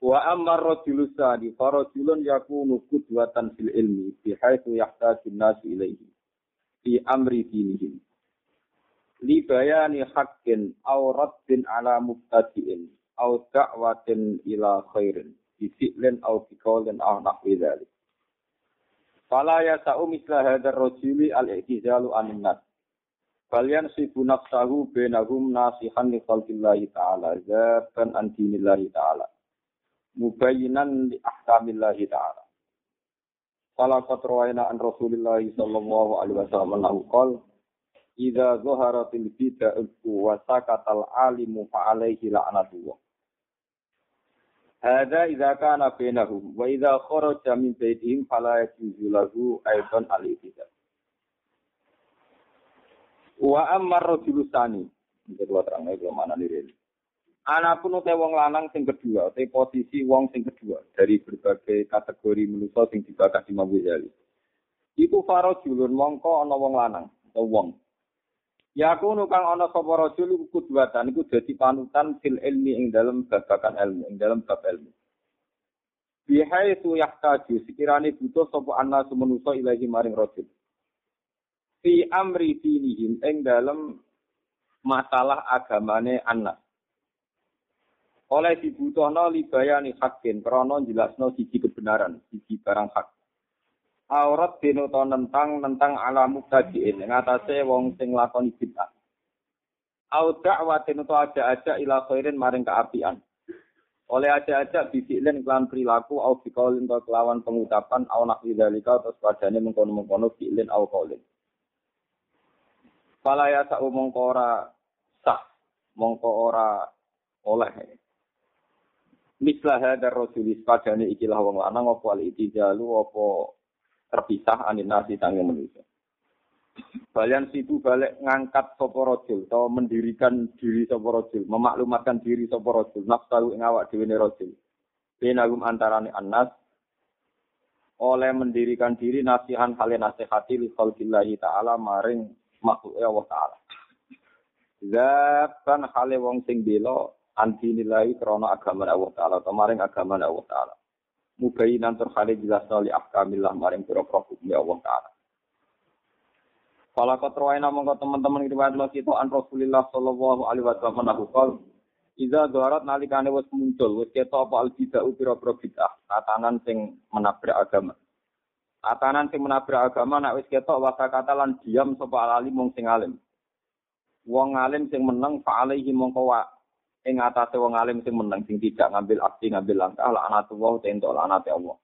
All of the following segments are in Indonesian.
Wa ammar rajulu sadi farajulun yakunu qudwatan fil ilmi bi haitsu yahtaju nasu ilaihi fi amri dinihim. Li bayani haqqin aw raddin ala mubtadi'in aw da'watin ila khairin bi fi'lin aw bi aw nahwi dzalik. Fala yasa'u misla hadzal rajuli al-i'tizalu anin. Kalian sibu nafsahu benahum nasihan li khalqillahi ta'ala zaban an dinillahi ta'ala mubayyinan li ahkamillahi ta'ala. Fala qatrawaina an Rasulillah sallallahu alaihi wasallam annahu qala Idza zaharatil bid'atu wa sakatal alimu fa alaihi la'natullah. Hadza idza kana bainahum wa idza kharaja min baitihim fala yajuzu lahu aidan al-ibtidah. Wa ammar rajulu sani. Ini kedua terang belum mana nih Anapun utai wong lanang sing kedua, utai posisi wong sing kedua dari berbagai kategori manusia sing dibakar di Imam Ghazali. Iku faro julun mongko ana wong lanang atau wong. Ya aku kang ana sapa rajul iku kudwatan iku dadi panutan fil ilmi ing dalam babakan ilmu, ing dalam bab ilmu. Bihaitu yahtaju sekirane butuh sapa ana manusa ilahi maring rajul. Fi amri dinihim ing dalam masalah agamane anak oleh dibutuhno libayani hakin krana jelasno siji kebenaran siji barang hak. Aurat denoto nentang nentang ala mubtadiin ing atase wong sing lakoni bid'ah. Au da'watin utawa aja-aja ila khairin maring keapian. Oleh aja-aja bisiklen kelan perilaku au biqaulin to kelawan pengucapan au nakwi dalika terus padane mengkono-mengkono fi'lin au qaulin. Fala ya sa'u mongko ora sah mongko ora oleh mislah hadar rasulis padane ikilah wong lanang apa al itijalu apa terpisah anin nasi tangi manusia. Balian situ balik ngangkat sopo rojul, atau mendirikan diri sopo rojul, memaklumatkan diri sopo rojul, nafsu ing awak dhewe rojul. Benagum antarane annas oleh mendirikan diri nasihan hale nasihati li khalqillahi ta'ala maring makhluk Allah ta'ala. Zaban hale wong sing bela anti nilai krono agama Allah Ta'ala maring agama Allah Ta'ala. Mubayi nantur khali jelas nali ahkamillah maring pira-pira hukum Allah Ta'ala. Kalau kau terwain mongko teman-teman riwayat lo kita an Rasulillah Sallallahu Alaihi Wasallam nahu kal Iza doarat nalikane wis muncul wis keto apa al bidah pira-pira bid'ah tatanan sing menabrak agama. Tatanan sing menabrak agama nak wis ketok wasa kata lan diam sapa alim mung sing alim. Wong alim sing meneng fa alaihi mongko ing atase wong alim sing meneng sing tidak ngambil aksi ngambil langkah la anatullah tento anate Allah.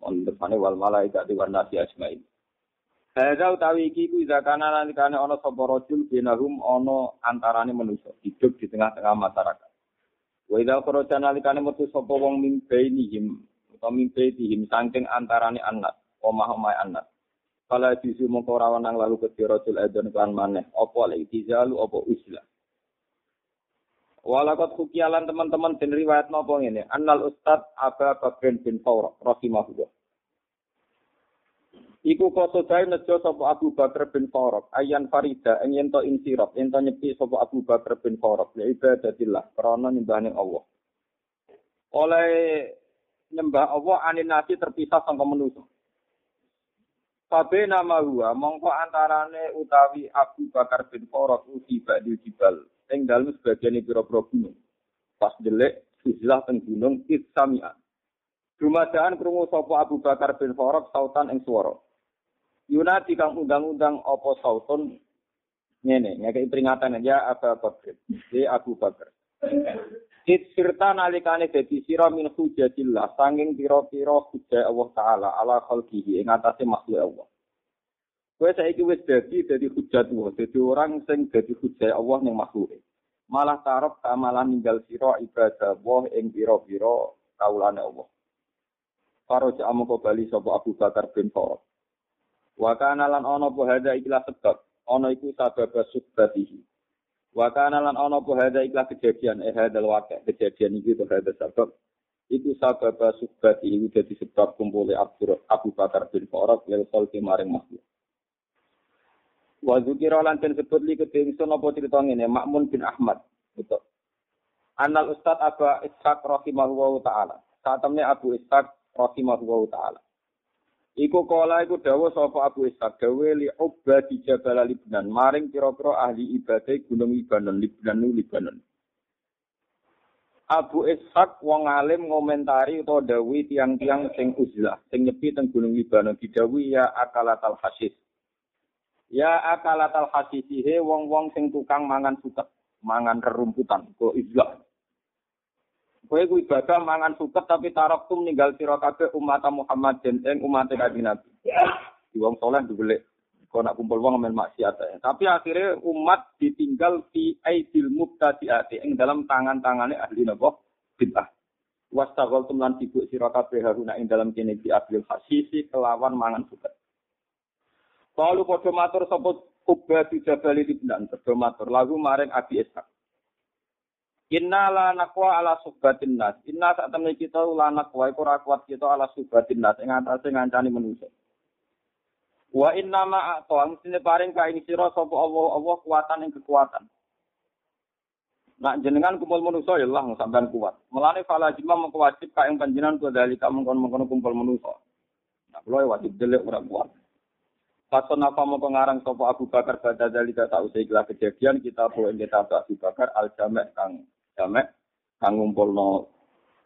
Mon depane wal malaikat wan nasi ajmain. Hadza utawi iki ku zakana nalikane ana sapa rajul binahum ana antarane manusa hidup di tengah-tengah masyarakat. Wa idza kharaja nalikane metu sapa wong min bainihim utawa min bainihim saking antarane anak, omah-omah anak. Kala disu mongko ora nang lalu ke rajul edon kan maneh apa lek dijalu apa uslah. Walakot kukialan teman-teman dan riwayat nopo ini. Annal Ustad Aba Bakrin bin Faurah. Rahimahullah. Iku koso dai nejo sopo Abu Bakar bin Faurah. Ayan Farida. Yang to insirab. Yang to nyepi sopo Abu Bakar bin Faurah. Ya ibadatillah. Karena nyembahnya Allah. Oleh nyembah Allah anin nasi terpisah sama manusia. Fabe nama huwa, mongko antarane utawi Abu Bakar bin Faurah uti ba'dil jibal ing dalem sebagian pira-pira gunung. Pas jelek istilah teng gunung Itsami'an. Dumadaan krungu sapa Abu Bakar bin Farab sautan ing swara. Yunati kang undang-undang apa sautun ngene, ngekei peringatan ya Abu Bakar. Di Abu Bakar. It sirta nalikane dadi sira min hujatillah sanging pira-pira hujah Allah taala ala khalqihi ing atase makhluk Allah. Kowe saiki wis dadi dadi hujat Allah, dadi orang sing dadi hujah Allah ning makhluk. Malah tarok malah ninggal sira ibadah Allah ing pira-pira kaulane Allah. Faro jamu bali sapa Abu Bakar bin Farad. Wa kana lan ana apa hadza ikhlas sebab ana iku sabab subbatihi. Wa kana lan ana apa hadza ikhlas kejadian eh hadzal waqi' kejadian iki to hadza sebab iku sabab subbatihi iku dadi sebab kumpule Abu Bakar bin Farad lil khalqi maring makhluk. Wa dzukira lan den sebut li kedengsun apa crita ngene Makmun bin Ahmad. Betul. Anal Ustad Aba Ishaq rahimahullahu taala. Saat Abu Ishaq rahimahullahu taala. Iku kala iku dawuh sapa Abu Ishaq dawe li di Jabal Libnan maring pira-pira ahli ibadah Gunung Libanon Libnan Libanon. Abu Ishaq wong alim ngomentari utawa dawi tiang-tiang sing uzlah sing nyepi teng Gunung Libanon didawi ya akalatal hasis. Ya akalatal hasisihe wong-wong sing tukang mangan suket, mangan rerumputan, kok uzlah. Kowe ku ibadah mangan suket tapi tarok tum ninggal sira kabeh umat Muhammad dan ing umat Kanjeng Nabi. Di wong saleh dibelek kok nak kumpul wong men maksiat ya. Tapi akhirnya umat ditinggal di aidil mubtadi'ati ing dalam tangan-tangane ahli napa bid'ah. Wastagol tum lan sibuk sira kabeh haruna ing dalam kene di abil hasisi kelawan mangan suket. Kalau padha matur sapa Ubah di Jabal ibn Padha matur lagu maring Abi Ishaq. Inna la nakwa ala subatin nas. Inna saat temen kita la nakwa iku ora kuat kita ala subatin nas ing atase ngancani manusa. Wa inna ma a'ta mestine paring ka ing sira sapa Allah Allah kuatan ing kekuatan. Nak jenengan kumpul manusa ya Allah sampean kuat. Mulane fala jima mengko wajib ka ing panjenengan ku dalika mengkon-mengkon kumpul manusa. Nah, kula ya wajib delek ora kuat. Faton apa mau pengarang sopo Abu Bakar pada dalika tak usai kejadian kita boleh kita Abu Bakar al jamek kang jamek kang ngumpulno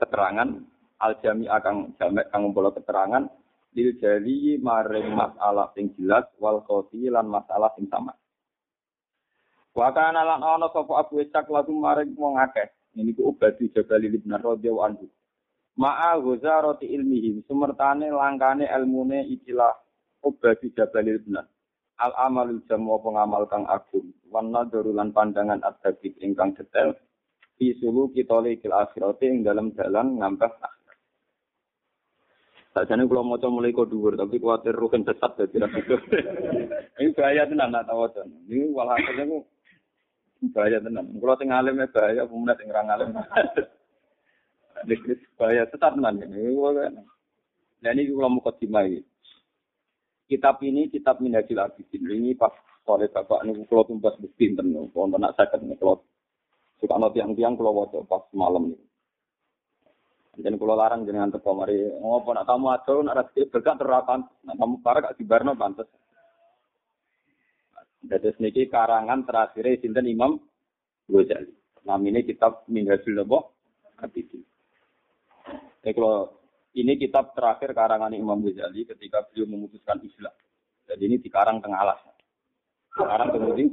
keterangan al jami akang jamek kang ngumpulno keterangan lil jali maring masalah sing jelas wal qoti lan masalah sing sama. Wa kana lan ana Abu Ishaq lagu maring wong akeh. Ini ku ubadi Jabal Ibn radhiyallahu anhu. Ma'a ghuzarati ilmihi sumertane langkane ilmune ikilah ubadi Jabal Ibn. Al amalul jamu pengamal kang agung. Wan nadharu lan pandangan at-tabiq ingkang detail fi sulu kita likil akhirati ing dalam jalan ngampah akhirat. Sajane kula maca mulai kok dhuwur tapi kuwatir rugen sesat dadi ra gitu. Ini bahaya tenan nak tawaca. Ini walhasil niku bahaya tenan. Kula sing alim bahaya, pemuda sing ra alim. Ini bahaya sesat tenan ini. Nah ini kalau mau ini. Kitab ini kitab Minhajul Abidin. Ini pas oleh bapak ini kalau tumbas bukti pinten. Kalau nak sakit nih kalau Suka no tiang-tiang kalau waca pas malam ini. Dan kalau larang jenengan teko mari ngopo nak tamu ado nak rezeki berkah terapan, nak tamu para gak dibarno pantes. Dadi niki karangan terakhir sinten Imam Ghazali. Namine kitab Minhajul Nabo Abidin. Jadi kalau ini kitab terakhir karangan Imam Ghazali ketika beliau memutuskan Islam. Jadi ini dikarang tengah alas. Sekarang kemudian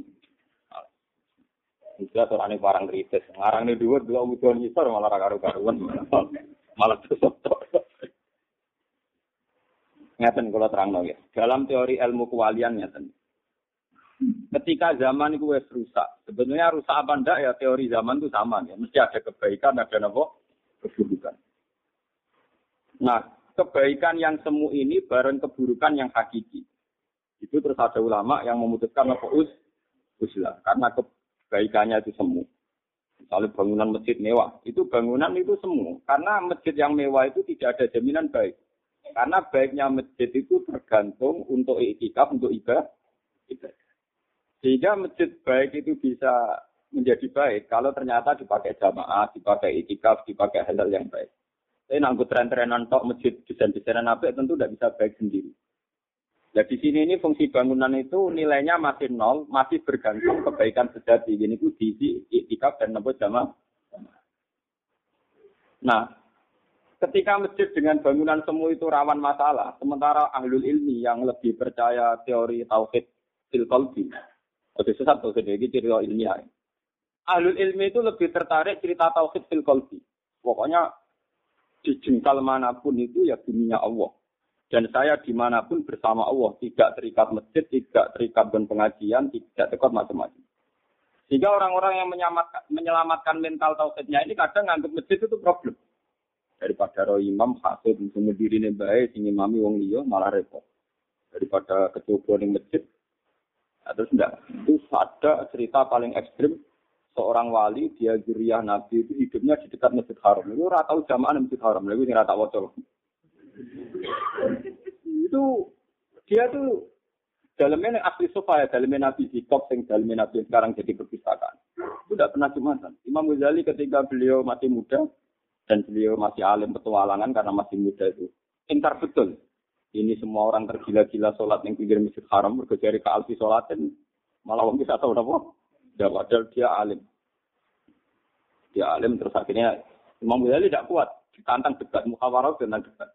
orang ini barang kritis. Ngarang ini dua dua ujian nyisor malah karu karuan malah sesotok. Ngeten kalau terang ya. Dalam teori ilmu kewalian ngeten. Ketika zaman itu wes rusak, sebenarnya rusak apa ndak ya teori zaman itu sama ya. Mesti ada kebaikan, ada apa? Keburukan. Nah, kebaikan yang semu ini bareng keburukan yang hakiki. Itu terus ada ulama yang memutuskan apa us uslah karena ke, kebaikannya itu semu. Misalnya bangunan masjid mewah, itu bangunan itu semu. Karena masjid yang mewah itu tidak ada jaminan baik. Karena baiknya masjid itu tergantung untuk itikaf, untuk ibadah. Sehingga masjid baik itu bisa menjadi baik kalau ternyata dipakai jamaah, dipakai itikaf, dipakai hal-hal yang baik. Tapi nanggut tren-trenan tok masjid desain-desainan apa tentu tidak bisa baik sendiri. Nah di sini ini fungsi bangunan itu nilainya masih nol, masih bergantung kebaikan sejati. Ini itu diisi iktikaf dan nopo jamaah. Nah, ketika masjid dengan bangunan semu itu rawan masalah, sementara ahlul ilmi yang lebih percaya teori tauhid fil. Oke, sesat tuh ini cerita ilmiah. Ahlul ilmi itu lebih tertarik cerita tauhid fil. Pokoknya di jengkal mana pun itu ya dunia Allah. Dan saya di mana pun bersama Allah, tidak terikat masjid, tidak terikat dengan pengajian, tidak terikat macam-macam. Sehingga orang-orang yang menyelamatkan, mental tauhidnya ini kadang nganggap masjid itu problem. Daripada roh imam hasud sing diri ini baik, sing imami wong liya malah repot. Daripada kecoba ning masjid. Nah, terus enggak, itu ada cerita paling ekstrim seorang wali dia juriah nabi itu hidupnya di dekat masjid haram. Itu ora tahu jamaah masjid haram. Lalu ini rata wocol. itu dia tuh dalamnya asli sofa ya, dalamnya Nabi Zikop, yang dalamnya Nabi sekarang jadi perpustakaan. Itu tidak pernah jumatan. Imam Ghazali ketika beliau masih muda, dan beliau masih alim petualangan karena masih muda itu. Intar betul. Ini semua orang tergila-gila sholat yang pinggir masjid haram, berkejari ke alfi sholatin, malah orang bisa tahu apa. Ya, padahal dia alim. Dia alim, terus akhirnya Imam Ghazali tidak kuat. Tantang debat, muhawarah tentang debat.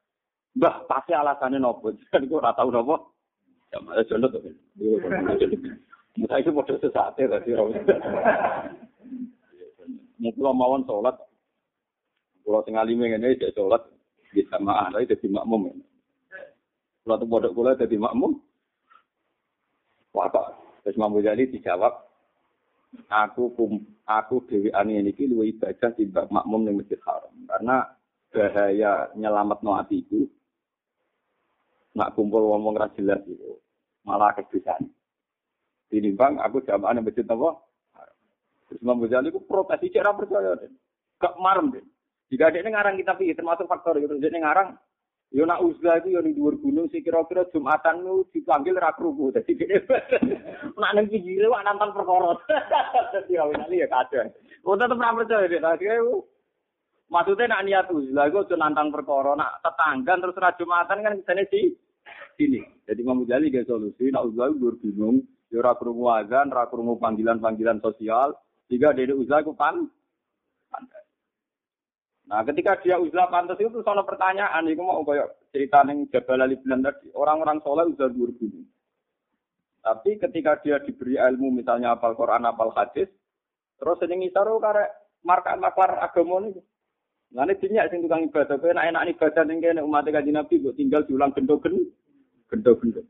Mbah, pasti alasannya nopo. Jadi gue tahu nopo. Ya malah jono tuh. Musa itu model sesate tadi. Mungkin mawon sholat. Kalau tinggal lima ini dia sholat di sama tapi jadi makmum. Kalau tuh bodoh kula jadi makmum. Wah, terus Imam jadi dijawab, aku kum, aku dewi ani ini ki luwih ibadah timbang makmum ning Masjid Haram karena bahaya nyelamat no atiku nak kumpul ra jelas itu malah kebiasaan. Ini bang, aku jamaah yang masjid apa? Terus Imam Ghazali itu protes, cek ra percaya. Gak marem deh. Jika ada ngarang kita pikir termasuk faktor itu, jadi ngarang Yo nak uzlah itu yo ning dhuwur gunung sih kira-kira Jumatan lu dipanggil ra kruku. Dadi dene nak nang pinggire wak nonton perkara. Dadi awake ya kadang. Kok tetep ra percaya dek. Dadi Maksudnya nak niat uzlah itu aja nantang perkara, nak tetangga terus ra Jumatan kan kesane sih sini. Jadi Imam Ghazali gak solusi, nak uzlah itu gunung, ya ora krungu krungu panggilan-panggilan sosial, sehingga dari uzlah itu pan Nah, ketika dia uzlah pantas itu soal pertanyaan, itu mau kayak cerita neng Jabal Ali tadi, orang-orang soleh uzlah dua gunung. Tapi ketika dia diberi ilmu, misalnya apal Quran, apal hadis, terus ini ngisaru karek marka maklar agama ini. Nah, ini dinyak sing tukang ibadah, kowe enak enak ibadah kene umat kanjeng Nabi kok tinggal diulang gendo-gendo. Gendo-gendo.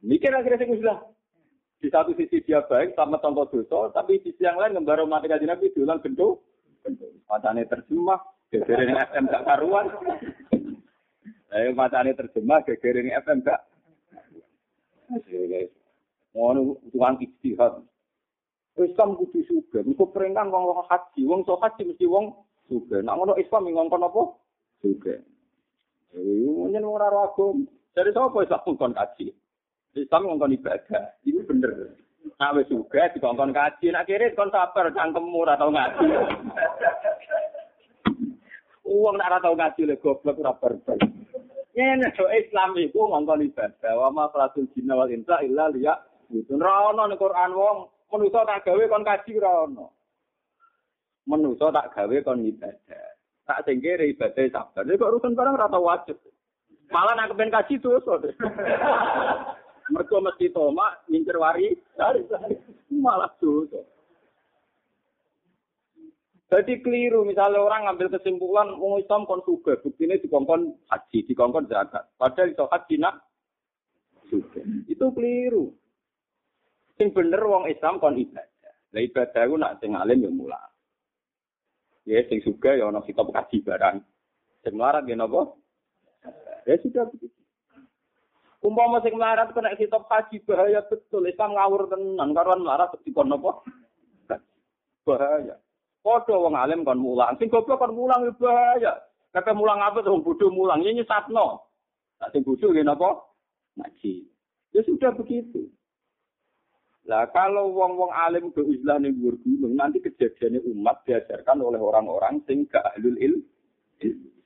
Mikir akhirnya sing uzlah. Di satu sisi dia baik sama contoh dosa, tapi di sisi yang lain ngembara umat kanjeng Nabi diulang gendo Matane terjemah, geger ini FM gak karuan. Ayo matane terjemah, geger ini FM gak. Ngono tuan istihad. Islam kudu suga, mesti perintah wong wong haji, wong so haji mesti wong suga. Nak ngono Islam ngongkon apa? Suga. Eh, nyen wong ora agam. Dari sapa Islam ngongkon haji? Islam ngongkon ibadah. Ini bener. Nah, juga dikongkon kaji, nak kiri kon sabar cangkemmu ora tau ngaji. Uang nak ora tau ngaji le goblok ora berber. Yen do Islam iku ngongkon ibadah, wa ma falatul jinna wal insa illa liya. Itu ora ono ning Quran wong manusa tak gawe kon kaji ora ono. Manusa tak gawe kon ibadah. Tak sing kiri ibadah sabar. Nek urusan barang ora tau wajib. Malah nak kepen kaji dosa. Mereka mesti tomak, ngincer wari, cari malah dosa. Jadi keliru, misalnya orang ngambil kesimpulan, wong Islam kon suga, bukti ini dikongkon haji, dikongkon zakat. Padahal itu haji nak suga. Itu keliru. Sing bener wong Islam kon ibadah. Lah ibadah itu nak sing alim ya mula. Ya sing suga ya ono kitab kaji barang. Sing melarat ya? Ya sudah begitu. Umpama sing melarat kena kitab haji bahaya betul. Islam ngawur tenan karuan melarat dikon napa? Bahaya. Padha wong alim kon mulang. Sing goblok kon mulang ya bahaya. Kata mulang apa tuh bodoh mulang. Ini nyesatno. Nah, sing bodoh ya napa? Ngaji. Ya sudah begitu. Lah kalau wong-wong alim ke Islam ning dhuwur nanti kejadiannya umat diajarkan oleh orang-orang sing gak ahlul ilm.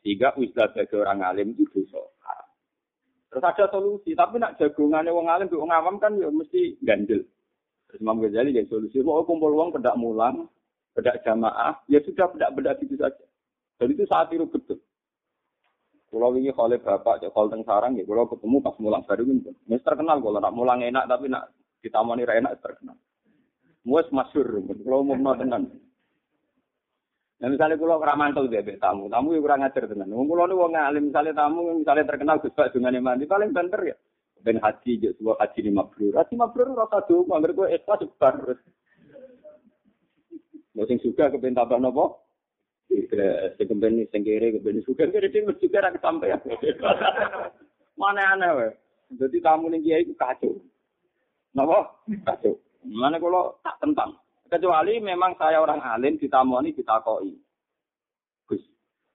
Sehingga bagi orang alim itu dosa. Terus ada solusi, tapi nak jagungannya wong alim, wong awam kan ya mesti gandel. Terus Imam Ghazali jadi solusi, mau kumpul uang kedak mulang, kedak jamaah, ya sudah bedak-bedak itu saja. Dan itu saat itu betul. Kalau ini oleh bapak, kalau teng sarang, ya kalau ketemu pas mulang baru ini, ini terkenal kalau nak mulang enak, tapi nak ditamani enak terkenal. Muas masyur, kalau mau tenan. Nah misalnya kalau ramantel dia tamu, tamu yang kurang ajar dengan. Wong kulo wong alim misalnya tamu misalnya terkenal Gus Pak dengan mandi paling banter ya. Ben haji je sebuah haji lima mabrur. Haji mabrur rasa tuh, anggar gue ikhlas sebar. Mau sing suka kepen tambah nopo? Sing kepen sing kere kepen suka kere dhewe juga ra kesampaian. Mana aneh wae. Jadi tamu ning kiai ku kacau. Napa? Kacau. Mana kalau tak tentang. Kecuali memang saya orang alim ditamoni ditakoki. Gus,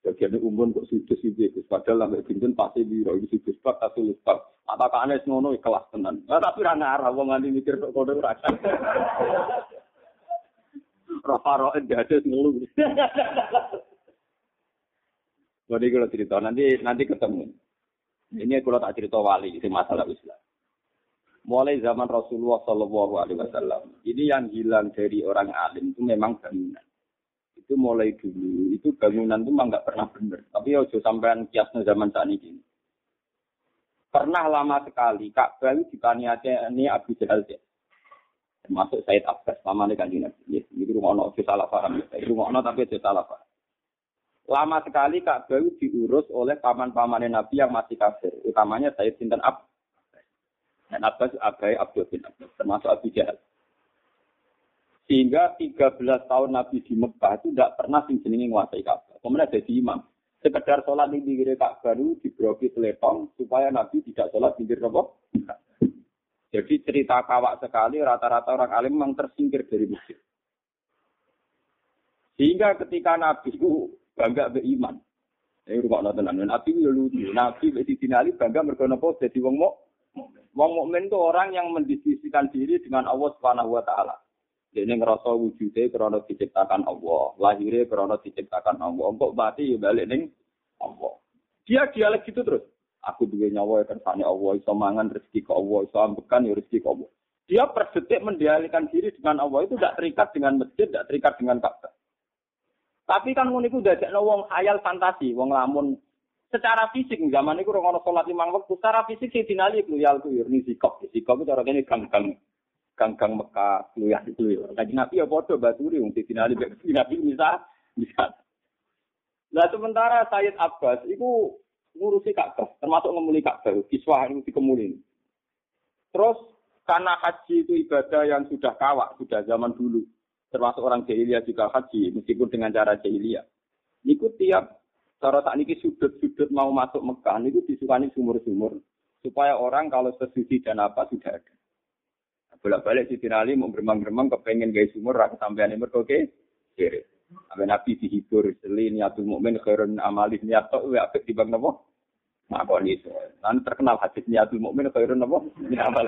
bagian umum kok sudus iki Gus. Padahal sampai dinten pasti biro sudus pak tulis pak. Apakah aneh ngono kelas tenan. Nah, tapi ra ngarah wong nganti mikir kok kode ora. Rafaro ada ngeluh. Jadi kalau cerita nanti nanti ketemu. Ini kalau tak cerita wali itu masalah Islam. Mulai zaman Rasulullah Shallallahu Alaihi Wasallam, ini yang hilang dari orang alim itu memang bangunan. Itu mulai dulu, itu bangunan itu memang nggak pernah benar. Tapi ojo sampean kiasnya zaman saat ini. Pernah lama sekali Ka'bah dipaniati ini Abu Jahal termasuk Said Abbas, lama ini kan Nabi. Ini rumah ono salah paham, rumah ono tapi salah paham. Lama sekali Ka'bah diurus oleh paman-paman Nabi yang masih kafir, utamanya Said Sinten Ab. Dan Abbas Abai Abdul bin Abbas, termasuk Abu Jahal. Sehingga 13 tahun Nabi di Mekah itu tidak pernah sing jenenge nguasai Ka'bah. Kemudian jadi imam. Sekedar sholat di pinggir Ka'bah itu dibroki telepon supaya Nabi tidak sholat pinggir Ka'bah. Jadi cerita kawak sekali, rata-rata orang alim memang tersingkir dari masjid. Sehingga ketika Nabi itu bangga beriman. Ini rumah tenan. Nabi itu lucu. Nabi di dinali bangga mergo napa jadi wong muk. Wong mukmin itu orang yang mendiskusikan diri dengan Allah Subhanahu wa taala. Dene ngerasa wujude krana diciptakan Allah, lahire krana diciptakan Allah. Kok mati ya balik ning Allah. Dia dialek gitu terus. Aku duwe nyawa ya kersane Allah, iso mangan rezeki ke Allah, iso ambekan ya rezeki ke Allah. Dia per detik mendialihkan diri dengan Allah itu tidak terikat dengan masjid, tidak terikat dengan Ka'bah. Tapi kan ngono iku dadekno wong khayal fantasi, wong lamun secara fisik zaman itu orang orang sholat lima waktu secara fisik sih dinali keluyal tuh ini sikok sikok itu orang ini gang-gang gang-gang Mekah keluyal itu ya kaji nabi ya bodoh baturi untuk dinali nabi bisa bisa Nah sementara Sayyid Abbas itu ngurusi Ka'bah, termasuk ngemuli Ka'bah, kiswah itu dikemuli. Terus karena haji itu ibadah yang sudah kawak, sudah zaman dulu. Termasuk orang jahiliyah juga haji, meskipun dengan cara jahiliyah. Niku tiap cara tak niki sudut-sudut mau masuk Mekah niku disukani sumur-sumur supaya orang kalau sesuci dan apa sudah ada. Bolak-balik si Ali mau beremang-beremang kepengen gaya sumur rakyat sampean ini mergo ke kiri. Sampai Nabi dihibur, seli niatul mukmin khairun amali niat tok wa apik dibang napa? Ngakoni itu. Lan terkenal hadis niatul mukmin khairun napa? Amal.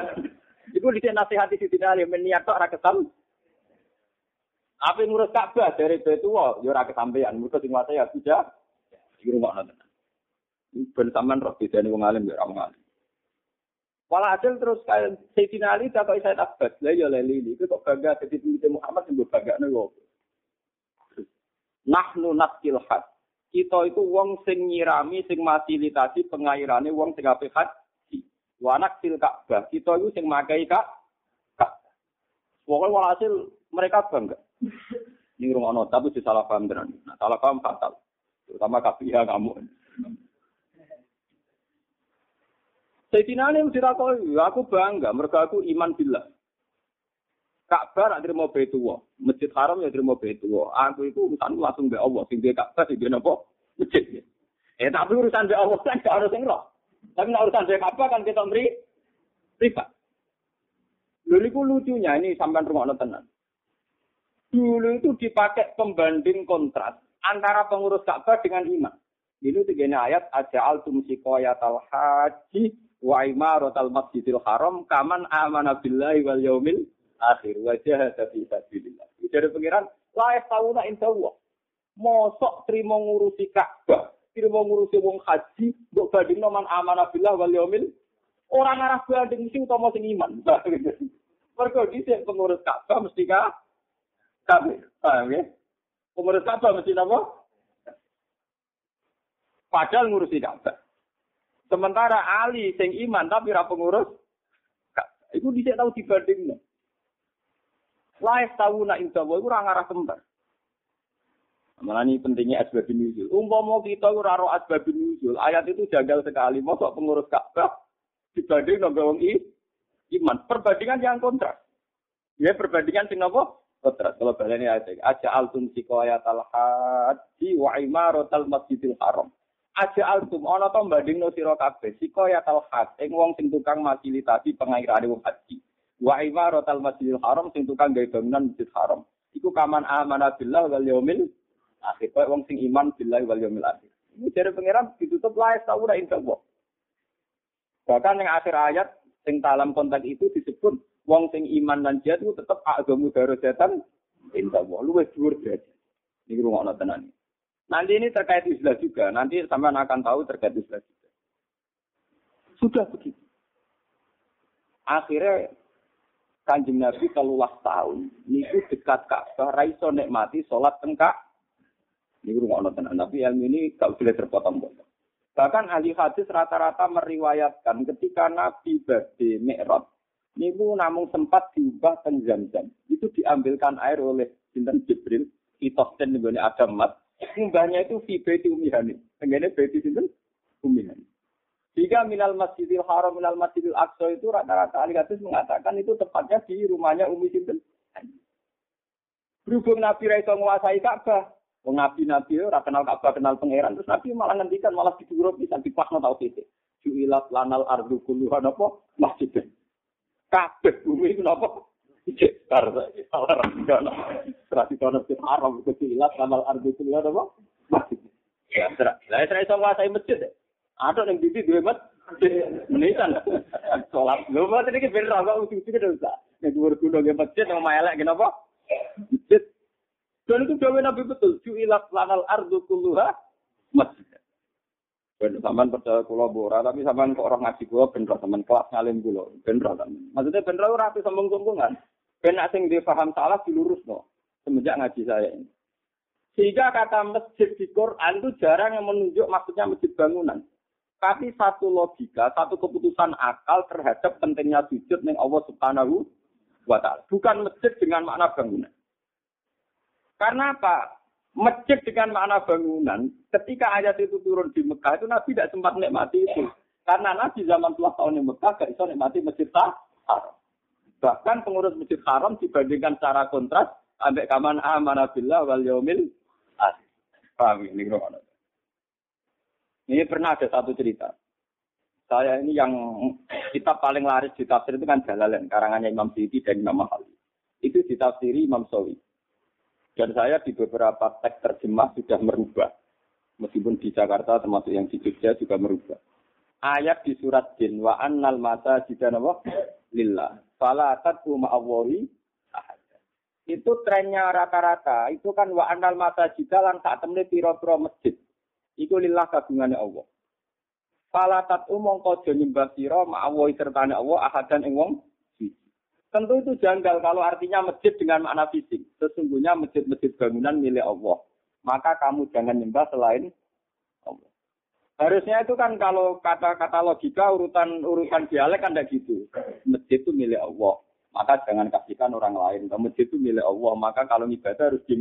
Iku dhisik nasihati si Ali men niat tok ra kesam. Apa ngurus Ka'bah dari Betuwa, ya ora kesampaian. Mergo sing ya tidak di rumah nanti. Ben sampean roh bedane wong alim ya wong alim. Walhasil terus kayak Sayyidina Ali tak kok saya Abbas, lah ya leli itu kok bangga jadi pemimpin Muhammad yang bangga nih Nahnu naskil had. Kita itu wong sing nyirami, sing fasilitasi pengairane wong sing apik haji. Wanak sil Ka'bah. Kita itu sing makai kak. Pokoknya walhasil mereka bangga. Ini rumah tapi salah paham tenan. Nah, salah paham fatal. Terutama KPIH kamu. Sayyidina Ali ditakoi, aku bangga, mereka aku iman billah. Ka'bah nak terima Baitullah, Masjid Haram ya terima Baitullah. Aku itu urusan langsung be Allah, sing Ka'bah sing napa? Masjid. Eh tapi urusan be Allah kan gak harus sing. Tapi urusan be Ka'bah kan kita beri privat. Lalu lucunya ini sampai rumah tenan. Dulu itu dipakai pembanding kontras antara pengurus Ka'bah dengan imam. Ini tiga ayat aja altum sikoyatal haji wa imaratal masjidil haram kaman amana billahi wal yaumil akhir wa jahada fi sabilillah. Dari pengiran la yastauna inda Allah. Mosok trimo ngurusi Ka'bah, trimo ngurusi wong haji, mbok bandingno man amana wal yaumil orang arah banding mesti utama sing iman. Mergo dhisik pengurus Ka'bah mesti ka kafir. Paham ya? Pengurus Ka'bah mesti apa? Padahal ngurusi Ka'bah. Sementara Ali sing iman tapi ra pengurus. Iku dhisik tau dibandingno. Laes tahu nak indah iku ora ngarah kembar. Malah ini pentingnya asbab nuzul. Umpama kita ora ro asbab nuzul, ayat itu jagal sekali. Mosok pengurus Ka'bah dibanding nang wong iman. Perbandingan yang kontras. Ya perbandingan sing apa? Terus kalau baleni ayat aja altum sikoyat al haji wa imaratal masjidil haram. Aja altum ana to bandingno sira kabeh sikoyat al haj ing wong sing tukang fasilitasi pengairane wong haji. Wa imaratal masjidil haram sing tukang gawe bangunan masjid haram. Iku kaman amana billah wal yaumil akhir. Kaya wong sing iman billah wal yaumil akhir. Ini dari pangeran ditutup layak tahu indah Bahkan yang akhir ayat sing dalam konteks itu disebut wong sing iman dan jihad itu tetap agamu darajatan indah Allah. Luwes dhuwur. Ini rumah tenan. Nanti ini terkait Islam juga. Nanti sampean akan tahu terkait Islam juga. Sudah begitu. Akhirnya kanjeng Nabi telulah tahun. Niku dekat Ka'bah, raiso nikmati sholat tengkak. Rumah tenan. Nabi ilmu ini gak boleh terpotong-potong. Bahkan ahli hadis rata-rata meriwayatkan ketika Nabi badhe niku namun sempat diubah penjam-jam. Itu diambilkan air oleh Sinten Jibril, Itosten nih Adam Mat. Mbahnya itu fi baiti umihani. Tenggene baiti sinten? Umihani. Jika minal masjidil haram, minal masjidil aqsa itu rata-rata ahli mengatakan itu tepatnya di rumahnya Umi Sinten. Berhubung Nabi Raisa menguasai Ka'bah, Wong nabi-nabi ora kenal Ka'bah, kenal pangeran, terus nabi malah ngendikan malah diduro bisa dipakno tau titik. Ju'ilat lanal ardu kulluha napa masjid. Kabeh bumi iku napa? Cekar salah rasiono. Tradisi masjid haram ju'ilat lanal ardu kulluha napa? Masjid. Ya. Lah saya iso nguasai masjid. Ada yang di dua masjid menitan. Salat. Lho, mboten iki ben ra kok uji-uji usah. Nek dhuwur gunung masjid nang elek kenapa? Masjid dan itu jawab Nabi betul. Ju'ilat lanal ardu kulluha masjid. Ben sampean percaya kula bora, tapi sampean kok orang ngaji kula ben sampean kelas ngalim kula. Ben Maksudnya ben ora rapi sombong-sombongan. Ben sing dipaham salah dilurusno semenjak ngaji saya ini. Sehingga kata masjid di Quran itu jarang yang menunjuk maksudnya masjid bangunan. Tapi satu logika, satu keputusan akal terhadap pentingnya sujud ning Allah Subhanahu wa taala. Bukan masjid dengan makna bangunan. Karena apa? Masjid dengan makna bangunan, ketika ayat itu turun di Mekah itu Nabi tidak sempat nikmati itu. Karena Nabi zaman tua tahun di Mekah gak bisa nikmati masjid haram. Bahkan pengurus masjid haram dibandingkan secara kontras, ambek kaman amanabillah wal yaumil ini pernah ada satu cerita. Saya ini yang kita paling laris di tafsir itu kan Jalalain, karangannya Imam Siti dan Imam Mahali. Itu ditafsiri Imam Sawi. Dan saya di beberapa teks terjemah sudah merubah. Meskipun di Jakarta termasuk yang di Jogja juga merubah. Ayat di surat Jin wa annal masa jidanawa lillah. Fala tad'u ma'awahi Itu trennya rata-rata. Itu kan wa annal masa jidalan saat temne piro-piro masjid. Itu lillah kagungannya Allah. Fala tad'u mongko nyembah sira ma'awahi sertane Allah ahadan ing wong Tentu itu janggal kalau artinya masjid dengan makna fisik. Sesungguhnya masjid-masjid bangunan milik Allah. Maka kamu jangan nyembah selain Allah. Harusnya itu kan kalau kata-kata logika urutan urutan dialek kan tidak gitu. Masjid itu milik Allah. Maka jangan kasihkan orang lain. Masjid itu milik Allah. Maka kalau ibadah harus di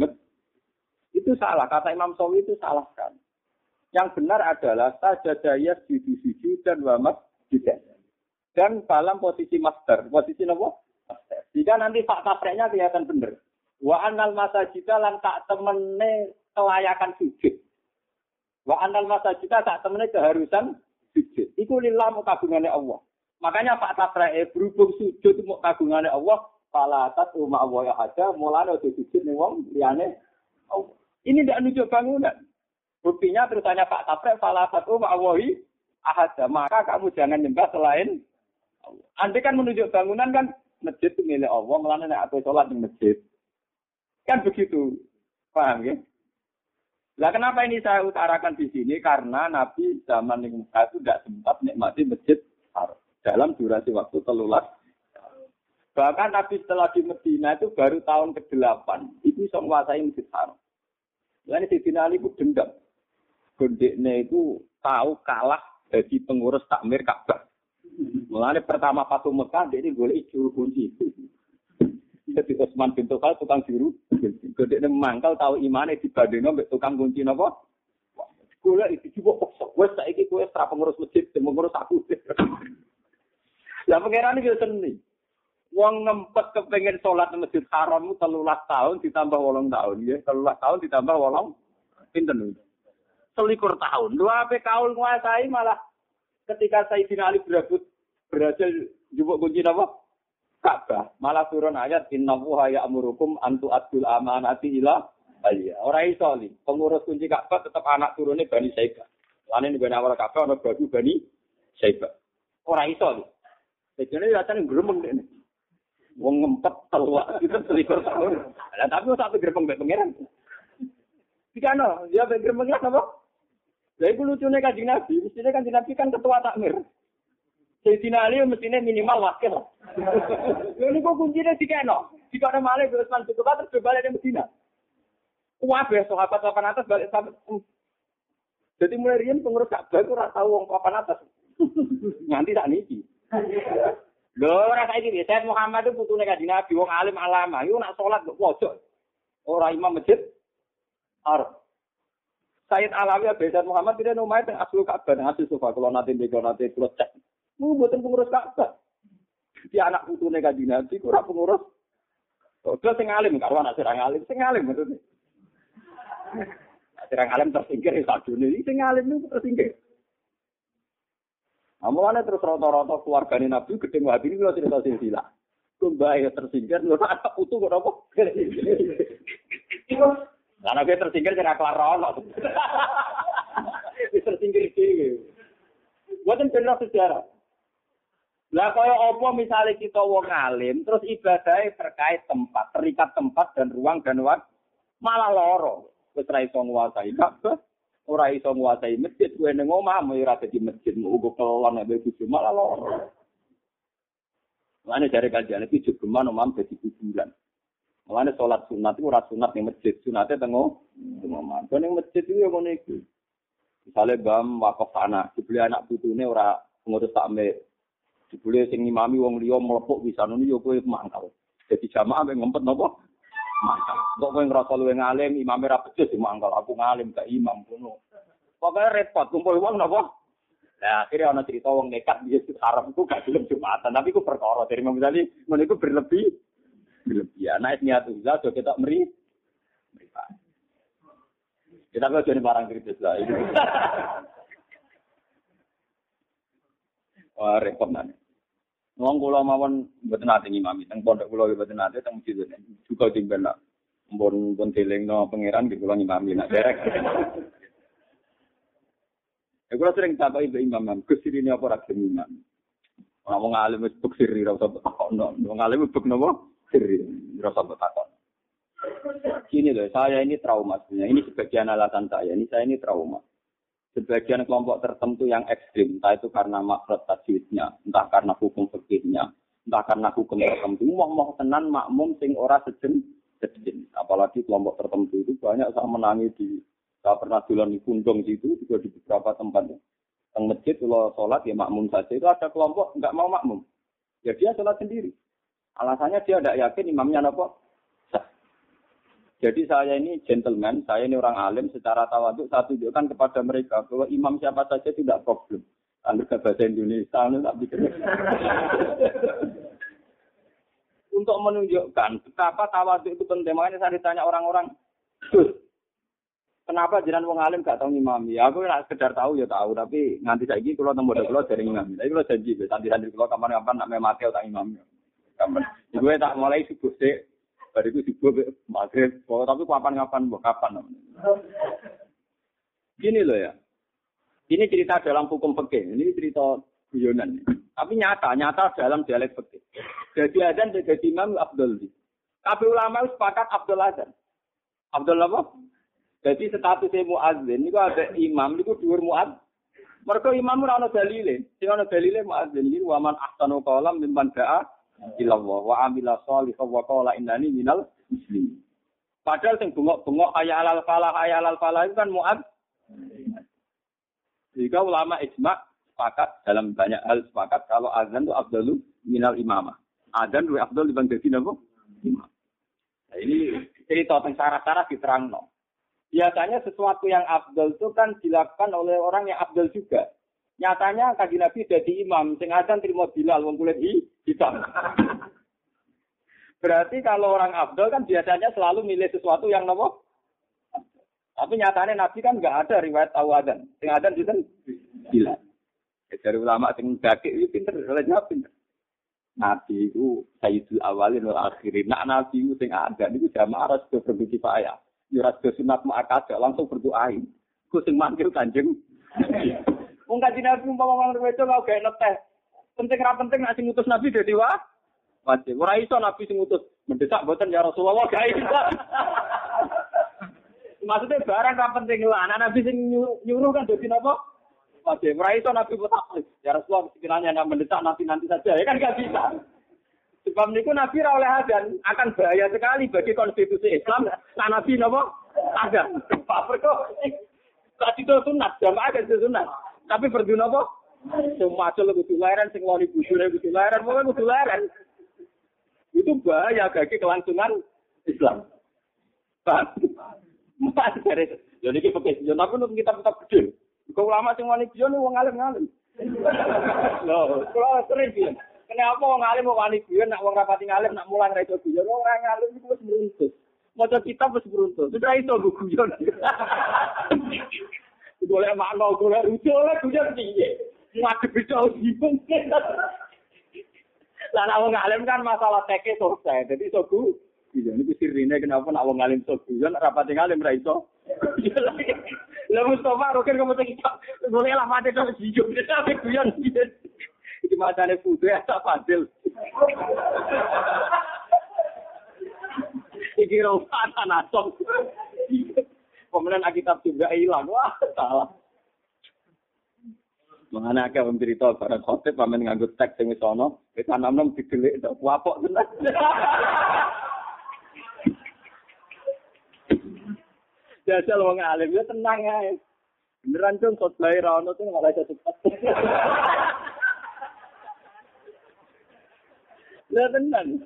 Itu salah. Kata Imam Sawi itu salah kan. Yang benar adalah sajadaya sujud dan wamas juga. Dan dalam posisi master. Posisi apa? Jika nanti fakta praknya kelihatan benar. Wa anal masajida lan tak temene kelayakan sujud. Wa anal masajida tak temene keharusan sujud. Iku lillah kagungannya Allah. Makanya fakta praknya berhubung sujud mau kagungannya Allah. Falatat umma Allah ya ada. Mulanya udah sujud nih wong liane Allah. Ini tidak nunjuk bangunan. Buktinya terusannya Pak Tapre, falatat umma Allah ahada. Maka kamu jangan nyembah selain. Andai kan menunjuk bangunan kan masjid itu milik Allah, melana nek aku sholat di masjid. Kan begitu. Paham ya? Lah kenapa ini saya utarakan di sini? Karena Nabi zaman yang Mekah itu tidak sempat nikmati masjid dalam durasi waktu telulas. Bahkan Nabi setelah di Medina itu baru tahun ke-8 itu bisa menguasai masjid haram. Lain di Ali itu dendam. Gondeknya itu tahu kalah jadi pengurus takmir Ka'bah. Mulane pertama Fatu Mekah dia ini golek juru kunci. Jadi Utsman bin Tufal tukang juru. Gede mangkal tahu imane dibandingno mbek tukang kunci napa? Golek iki coba kok wes saiki kowe ora pengurus masjid, pengurus aku. Lah pangeran iki seni. Wong ngempet kepengen sholat di masjid haram telulah tahun ditambah wolong tahun ya. Telulah tahun ditambah wolong pinten Selikur tahun. Dua apa kaul nguasai malah ketika Sayyidina Ali berebut berhasil jubuk kunci apa? Ka'bah. Malah turun ayat inna wuha ya'murukum antu adul amanati ila Iya, orang iso li. Pengurus kunci Ka'bah tetap anak turunnya Bani Saibah. Lain ini Bani awal Ka'bah, ada baju Bani Saibah. Orang iso li. Jadi ini datang geremeng ini. Wong ngempet telua itu selikur tahun. Tapi satu gerbang mbek pangeran. Jika no, dia mbek gerbang apa? Lah iku lucune Kanjeng Nabi, mestine Kanjeng Nabi kan ketua takmir. Sayyidina Ali mestine minimal wakil. Lha niku kuncine dikeno. Dikene malih Utsman bin Affan terus balik ke Medina. Kuwabe sahabat papan atas balik sampai Jadi mulai riyen pengurus Ka'bah itu ora tau wong papan atas. Nganti tak niki. Lho ora saiki piye? Sayyid Muhammad itu putune kanjeng Nabi wong alim alama. Iku nak salat kok pojok. Ora imam masjid. Arab. Sayyid Alawi Sayyid Muhammad tidak nomai teng aslu Ka'bah nang asli sofa kalau nanti mbek nanti kula cek. Mu mboten pengurus Ka'bah. Di anak putune kanjeng Nabi ora pengurus. Oke sing alim karo anak sing alim, sing alim maksudnya. Alim tersingkir ya sadune iki sing alim itu tersingkir. Amalane terus rata-rata keluarga Nabi gedeng wabi ini kalau cerita silsilah. Kumbai tersingkir, lu anak putu kok apa? Karena gue tersingkir kira kelar rono. tersingkir sih. Buatan benar sejarah. Lah kaya apa misalnya kita wong alim, terus ibadahnya terkait tempat, terikat tempat dan ruang dan waktu, malah loro. Wis ra iso nguasai Ka'bah, ora iso nguasai masjid kuwi ning omah ora dadi masjid ugo kelon ae bojo malah loro Mulane dari kajian itu juga omah dadi kuburan. Mulane sholat sunat itu ora sunat ning masjid, sunate tengo omah. Kene masjid itu ngono iku. Misale bam wakaf tanah, dibeli anak putune ora ngurus takmir. Dibeli sing ngimami wong liya mlepuk bisa ngono yo kowe mangkal. Jadi jamaah mek ngempet napa? mangkal. Kok kowe ngrasa luwe ngalim, imame ra becus di mangkal. Aku ngalim gak imam kuno. Pokoknya repot kumpul wong napa? Nah, akhirnya ana cerita wong nekat di Masjid Haram itu gak gelem Jumatan, tapi ku perkara dari Imam Ghazali, ngono iku berlebih berlebihan. Nah, niat uza do kita meri. Kita kok jadi barang kritis lah. Wah, repot nanti. Wong kula mawon mboten nate ngimami teng pondok kula mboten nate teng masjid juga tinggal nak mbon pun no pangeran di kula ngimami nak derek. Ya kula sering takoki ibu imam, Gus ini apa ora gelem imam. Ora wong alim wis bek sirri ora usah takon. Wong alim bek napa? Usah takon. Gini loh, saya ini trauma sebenarnya. Ini sebagian alasan saya. Ini saya ini trauma sebagian kelompok tertentu yang ekstrim, entah itu karena makhluk tajwidnya, entah karena hukum fikihnya, entah karena hukum tertentu, mau mau tenan makmum sing ora sejen sejen. Apalagi kelompok tertentu itu banyak saya menangi di saya pernah jualan di Kundong situ juga di beberapa tempat. Yang masjid kalau sholat ya makmum saja itu ada kelompok nggak mau makmum, ya dia sholat sendiri. Alasannya dia tidak yakin imamnya apa jadi saya ini gentleman, saya ini orang alim secara tawaduk saya tunjukkan kepada mereka bahwa imam siapa saja tidak problem. Anda bahasa Indonesia, anda tak pikir. Untuk menunjukkan betapa tawaduk itu penting, makanya saya ditanya orang-orang, kenapa jangan wong alim gak tahu imam? Ya aku nggak sekedar tahu ya tahu, tapi nganti saya gitu kalau temu kalau dari imam. Tapi kalau janji, nanti nanti kalau kapan-kapan nak mati tak imam. Kapan? Gue tak mulai sibuk sih Bar itu sibuk maghrib. Oh, tapi kapan-kapan, kapan. Gini loh ya. Ini cerita dalam hukum fikih. Ini cerita guyonan. Tapi nyata, nyata dalam dialek fikih. Jadi azan jadi imam Abdul. Tapi ulama itu sepakat Abdul azan. Abdul apa? Jadi statusnya muadzin itu ada imam itu dua muad. Mereka imam ora ana dalile. Sing ana dalile muadzin iki waman ahsanu qalam mimman da'a ilallah wa amila sholihah wa qala innani minal muslimin. Padahal sing bengok-bengok ayat alal falah ayat alal falah itu kan muad. Jika ulama ijma sepakat dalam banyak hal sepakat kalau azan itu abdalu minal imamah. Azan lebih abdul dibanding jadi apa? Imam. Nah, ini cerita tentang syarat-syarat diterang no. Biasanya sesuatu yang abdul itu kan dilakukan oleh orang yang abdul juga. Nyatanya kaji Nabi jadi imam, sing terima Bilal, wong kulit hitam. Berarti kalau orang Abdul kan biasanya selalu milih sesuatu yang nopo. Tapi nyatanya Nabi kan nggak ada riwayat tahu adan. Sing adan itu gila. Ya, dari ulama sing dake itu pinter, oleh jawab. Nabi itu sayyidul awalin wal akhirin. Nak Nabi itu sing ada niku jamaah harus berdoa kifayah. Ya harus sunat muakkad langsung berdoain. Ku sing manggil Kanjeng. Wong kanjeng Nabi umpama ngomong wedo kok gak neteh. Penting ra penting nek sing ngutus Nabi dadi wah. Wajib. Ora iso Nabi sing ngutus mendesak mboten ya Rasulullah iso. Maksudnya barang ra penting lah. Anak Nabi sing nyuruh kan dadi napa? Wajib. Ora iso Nabi botak. Ya Rasulullah sekiranya yang mendesak nanti nanti saja. Ya kan gak bisa. Sebab niku Nabi ra oleh adan akan bahaya sekali bagi konstitusi Islam. Nah Nabi napa? Ada. Pak Perko. Tadi itu sunat, jamaah kan sunat. Tapi berdua napa? Semua acel kudu leren, sing wani bujure kudu leren, pokoknya kudu leren. Itu bahaya bagi kelangsungan Islam. Paham? Mas dari jadi kita pakai sejon tapi untuk kita tetap gede. Kau ulama sing wani biyon wong alim ngalim. Loh, kalau sering biyon. Kenapa wong alim wong wani biyon nak wong rapati ngalim nak mulang ra iso biyon ora ngalim iku wis meruntus. Maca kitab wis meruntus. Sudah iso guyon. golek makno golek rujuk oleh dunyane piye? Bisa cah sipung lan wong ngalem kan masalah teke selesai. Dadi iso ku iya niku sirine kenapa nak wong ngalem iso ku nak rapat ngalem ra iso. Lha Mustafa roken kok kita golek lah mate cah sipung tapi guyon iki matane putu ya tak pandel iki rong ana nasong Kemudian kitab juga hilang. Wah, salah. Mengana akeh wong cerita bareng khotib pamen nganggo teks sing wis ana, wis anom-anom didelik tok wapok tenan. Jajal wong alim ya tenang ae. Beneran cung khotbah ra ono tuh malah iso cepet. Lah tenan.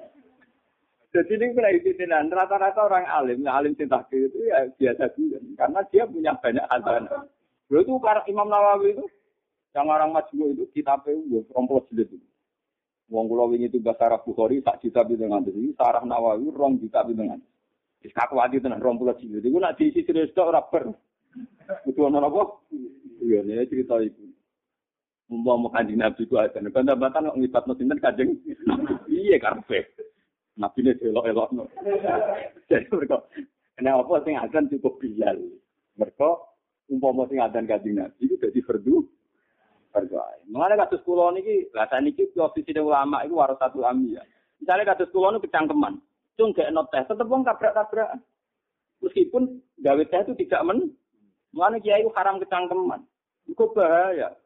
Jadi ini penelitian rata-rata orang alim, alim cinta itu ya biasa juga, karena dia punya banyak hasanah. Dulu itu karena Imam Nawawi itu, yang orang majmu itu kitab itu rompol jilid itu. Wong kula wingi itu bahasa Arab Bukhari sak juta dengan ini, sarah Nawawi rong juta dengan. Wis kakuati tenan 20 jilid. Iku nak diisi terus tok ora ber. Kudu ana apa? Iya, ini cerita itu. Mumpama kanjeng Nabi ku ada. Bantah-bantah kok ngibatno sinten kanjeng. Iya karpe. Nabi ini elok-elok. Jadi mereka, kenapa sing adan cukup bilal? Mereka, umpama sing adan kanjeng Nabi itu jadi fardu berdoa. Mengenai kasus kulo niki, lah saya niki ofisi ulama itu waras satu ya. Misalnya kasus kulo ini kecangkeman. cung gak not teh, tetep wong tabrak-tabrak. Meskipun gawe teh itu tidak men, mana kiai itu haram kecangkeman. Itu bahaya.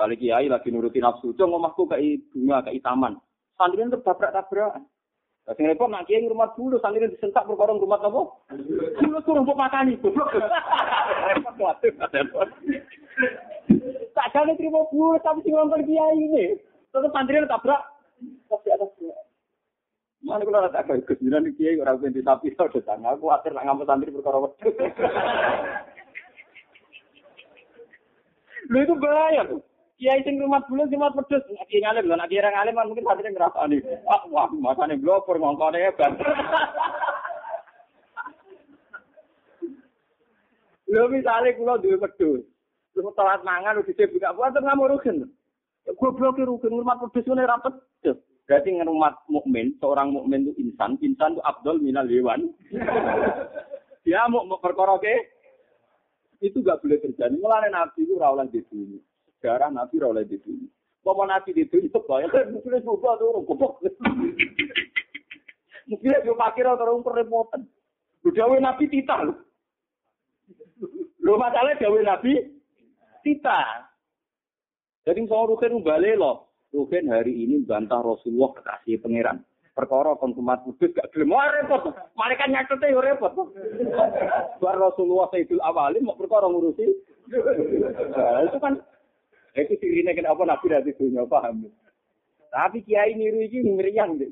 Kali kiai lagi nuruti nafsu, cung omahku kayak bunga, kayak taman. Santri itu tabrak-tabrak. Sing repot nak kiai rumah dulu, santri disentak perkara rumah apa? Dulu suruh mbok makani, goblok. Tak jane terima dulu, tapi sing nonton kiai ini. Tetep santri tabrak. Tapi atas Mana kalau ada agak kesembilan di kiai orang pintu sapi tau datang. Aku khawatir nak ngambil santri perkara wedus. Lu itu bahaya tuh. Kiai sing rumah dulu cuma pedes. Kiai ngalim lho, nak kiai ngalim kan mungkin santri ngerasa nih. Ah, wah, makanya glopor ngongkone hebat. Lho misalnya kula duwe pedus. Terus telat mangan udah buka puasa nggak mau rugen. Goblok rugen rumah pedus ngene ra pedes. Berarti ngerumat mukmin, seorang mukmin itu insan, insan itu abdul minal hewan. Dia mau perkara ke itu gak boleh terjadi. Mulai nabi itu rawlah di dunia. Sejarah nabi rawlah di dunia. Mau nabi di dunia itu bahaya. Mungkin juga tuh orang goblok. Mungkin itu pakir atau orang kerepotan. Dawe nabi tita loh. Lo masalah dawe nabi tita. Jadi soal rukin balik loh. Rugen hari ini bantah Rasulullah kekasih pangeran. Perkara konsumat kudus gak gelem oh, repot. Malaikat nyatete yo repot. Bar Rasulullah Sayyidul Awalin mau perkara ngurusi. Nah, itu kan itu sirine kenapa Nabi dari dunia paham. Tapi kiai niru iki meriang deh.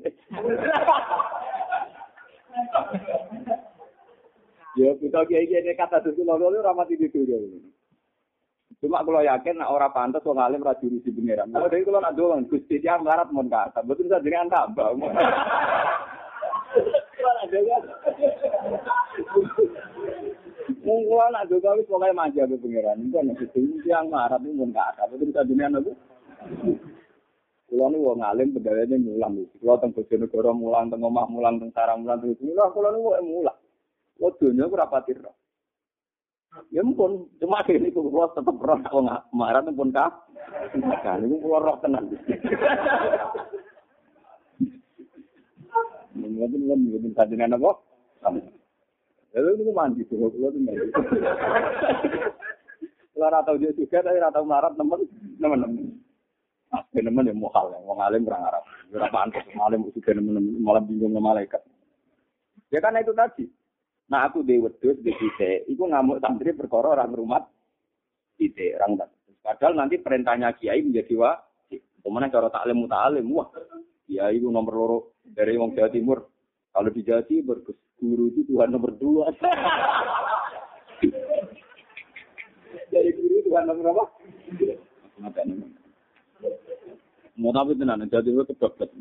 Ya, kita kiai kiai kata dulu lalu ramati di dunia. Cuma kalau yakin nak orang pantas wong alim ra jurusi pangeran. Kalau dari kalau nak doang Gusti dia melarat mun kata, betul saja dengan tambah. Mungkin anak Jokowi pokoknya manja ke pengiran. Itu anak itu yang marah itu pun kata. Tapi kita dunia aku. Kulo nu wong alim pegawainya mulang. Kulo teng Bojonegoro mulang, teng omah mulang, teng sarang mulang, teng sini. Kulo nu wong mulang. Kulo dunia ku rapati roh. Ya mpun, cuma ini kulo tetep roh wong marah pun kah. Kan niku kulo roh tenan. Mungkin kan mungkin kajian apa? Lalu itu mandi tuh, kulo tuh mandi. Kulo ratau dia juga, tapi ratau marah temen, temen-temen. Ah, temen ya mohal ya, wong alim kurang Arab. Ora pantes alim udah temen malah bingung sama malaikat. Ya kan itu tadi. Nah aku di wedhus di site, iku ngamuk santri perkara orang rumah site, orang Padahal nanti perintahnya kiai menjadi wajib. Ke mana cara taklim mutalim? Wah, kiai itu nomor loro dari wong Jawa Timur. Kalau di Jawa Timur, guru itu Tuhan nomor dua. dari guru Tuhan nomor apa? Mata Mau tapi tenan, jadi itu kebablas.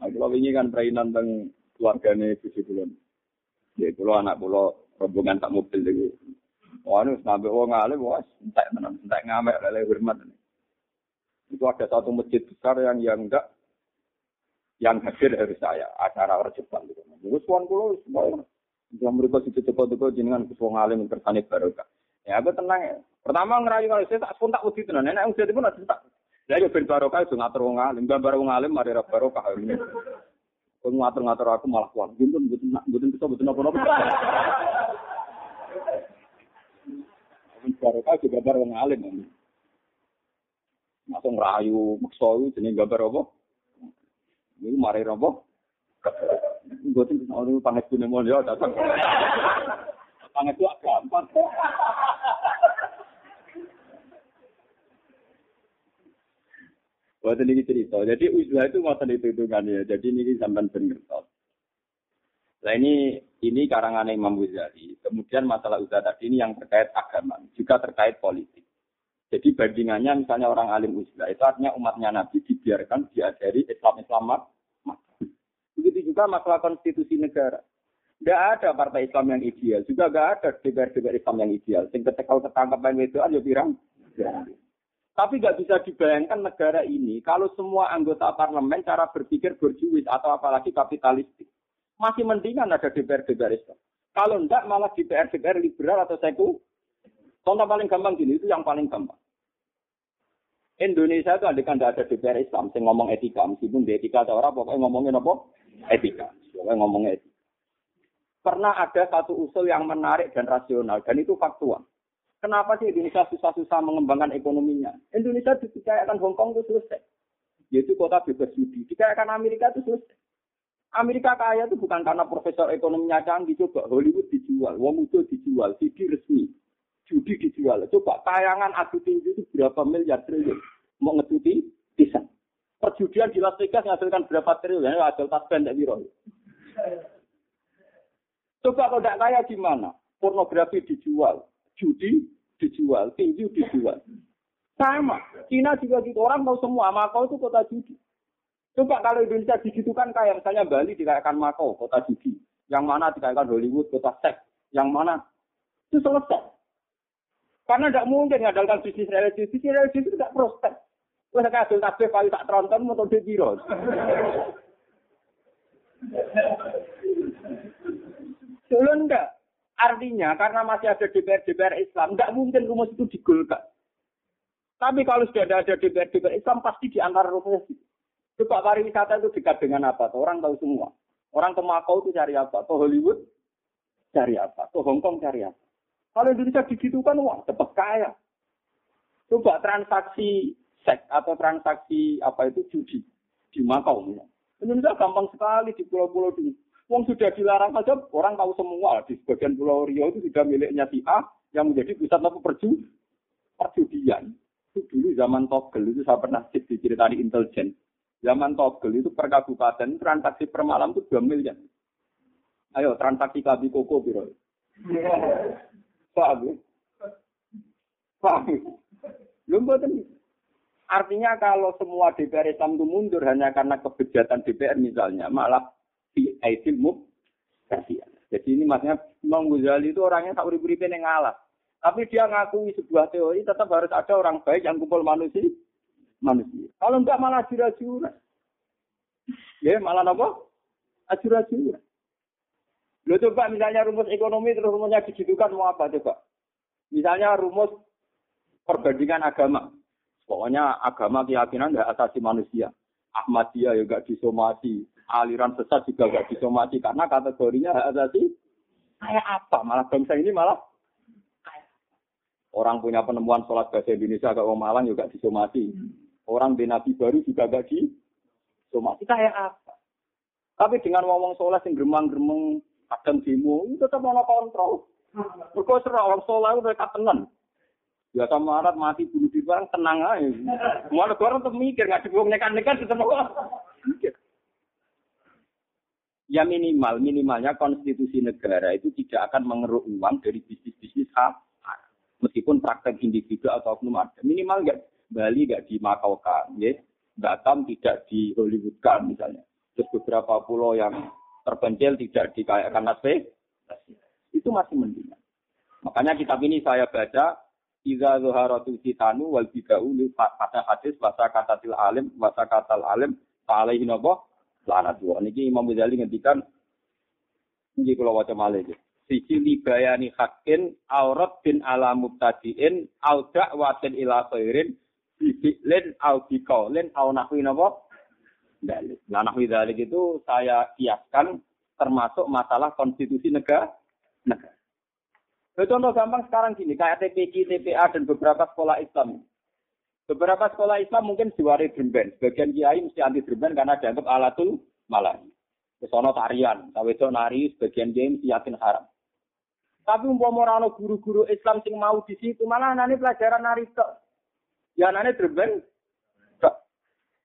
Nah, kalau ini kan perainan tentang keluarganya Gusti Kulon. Ya, kalau anak pulau rombongan tak mobil lagi. Wah, ini sampai wong alim, wah, entek tenan, entek ngamek lele hormat. Itu ada satu masjid besar yang yang enggak yang hadir dari saya acara rejepan gitu. Gus wong kulo semua yang mereka situ jenengan Gus wong alim kersane barokah. Ya aku tenang ya. Pertama ngerayu kalau saya tak spontak wedi tenan. Nek wong pun ada tak Lah yo ben barokah iso ngatur wong alim, gambar wong alim mari ra barokah. Kok ngatur-ngatur aku malah kuat. Mboten mboten mboten bisa mboten apa-apa. Barokah juga gambar wong alim. Masuk ngerayu, itu jenis gambar apa? Ini mari apa? Mboten bisa orang panget punya mulia datang. Panget itu gampang. Buat ini cerita. Jadi uzlah itu masa itu hitungannya. Jadi ini sampai benar. Nah ini ini karangan Imam Ghazali. Kemudian masalah uzlah tadi ini yang terkait agama, juga terkait politik. Jadi bandingannya misalnya orang alim uzlah itu artinya umatnya Nabi dibiarkan diajari Islam Islam Begitu juga masalah konstitusi negara. Tidak ada partai Islam yang ideal, juga tidak ada DPR-DPR Islam yang ideal. Sing ketekal ketangkap main itu aja pirang. Tapi nggak bisa dibayangkan negara ini kalau semua anggota parlemen cara berpikir berjuis atau apalagi kapitalistik. Masih mendingan ada DPR-DPR Islam. Kalau enggak malah DPR-DPR liberal atau seku. Contoh paling gampang gini, itu yang paling gampang. Indonesia itu kan tidak ada DPR Islam, saya ngomong etika, meskipun di etika atau orang, pokoknya ngomongin apa? Etika. Pokoknya ngomongin etika. Pernah ada satu usul yang menarik dan rasional, dan itu faktual. Kenapa sih Indonesia susah-susah mengembangkan ekonominya? Indonesia dikayakan Hong Kong itu selesai. Yaitu kota bebas judi. Dikayakan Amerika itu selesai. Amerika kaya itu bukan karena profesor ekonominya canggih. Coba Hollywood dijual, wong dijual, CD resmi. Judi dijual. Coba tayangan adu tinju itu berapa miliar triliun. Mau ngetuti, bisa. Perjudian di Las Vegas menghasilkan berapa triliun. Ya, hasil tas pendek biro. Coba kalau tidak kaya gimana? Pornografi dijual, judi dijual, tinju dijual. Sama. Cina juga gitu. Orang tahu semua. Makau itu kota judi. Coba kalau Indonesia digitukan kayak misalnya Bali dikayakan Makau, kota judi. Yang mana dikayakan Hollywood, kota seks. Yang mana? Itu selesai. Karena tidak mungkin mengandalkan bisnis religius. Bisnis religius itu tidak prospek. Kayak hasil tasbih paling tak tronton, mau di biro. Dulu. Artinya karena masih ada DPR-DPR Islam, nggak mungkin rumus itu digolkan. Tapi kalau sudah ada DPR-DPR Islam, pasti di antara rumus itu. Coba pariwisata itu dekat dengan apa? Orang tahu semua. Orang ke Makau itu cari apa? Ke Hollywood cari apa? Ke Hong Kong cari apa? Kalau Indonesia begitu kan, wah cepat kaya. Coba transaksi seks atau transaksi apa itu judi di Makau. Indonesia gampang sekali di pulau-pulau di Wong sudah dilarang saja, orang tahu semua di sebagian Pulau Rio itu sudah miliknya si A yang menjadi pusat apa perju perjudian. Itu dulu zaman Togel itu saya pernah diceritani intelijen. Zaman Togel itu per kabupaten transaksi per malam itu 2 miliar. Ayo transaksi kabi koko biro. Paham ya? Paham. Lu Artinya kalau semua DPR Islam itu mundur hanya karena kebejatan DPR misalnya, malah di aidil kasihan. Jadi ini maksudnya Imam Ghazali itu orangnya tak urip-uripe yang ngalah. Tapi dia ngakui sebuah teori tetap harus ada orang baik yang kumpul manusia. Manusia. Kalau enggak malah jura-jura. Ya, malah apa? Ajur-ajuran. Lo coba misalnya rumus ekonomi terus rumusnya digitukan mau apa coba? Misalnya rumus perbandingan agama. Pokoknya agama keyakinan tidak asasi manusia. Ahmadiyah juga ya disomasi. Aliran sesat juga gak disomasi. Karena kategorinya hak asasi. Kayak apa? Malah bangsa ini malah Orang punya penemuan sholat bahasa Indonesia ke Malang juga disomasi. Orang di Nabi baru juga gak disomasi. Kayak apa? Tapi dengan ngomong sholat yang geremang-geremeng, kadang demo, tetap mau kontrol. Mereka serah orang sholat mereka tenang. Biasa marat mati bunuh diri barang tenang aja. Mana orang tuh mikir nggak dibuang nekan-nekan tetap mikir. Ya minimal, minimalnya konstitusi negara itu tidak akan mengeruk uang dari bisnis-bisnis haram. Meskipun praktek individu atau oknum ada. Minimal nggak Bali nggak dimakaukan, ya. Batam tidak di Hollywoodkan misalnya. Terus beberapa pulau yang terpencil tidak dikayakan nasib. Itu masih mendingan. Makanya kitab ini saya baca Iza zuharatu sitanu wal bida'u pada hadis bahasa katatil alim bahasa katal alim alaihi napa lanat wa niki Imam Ghazali ngendikan iki kula waca malih siji libayani hakin aurat bin ala mubtadiin au da'watin ila khairin bifi'lin au biqaulin au nahwi napa dalil. Nah, nahwi dalil itu saya kiaskan termasuk masalah konstitusi negara. negara. Contoh gampang sekarang gini, kayak TPG, TPA, dan beberapa sekolah Islam. Beberapa sekolah Islam mungkin diwari drumben. Sebagian kiai mesti anti drumben karena dianggap alatul malah. Kesono tarian, itu nari, sebagian kiai mesti yakin haram. Tapi umpama ora guru-guru Islam sing mau di situ, malah nani pelajaran nari tok. Ya nani drumben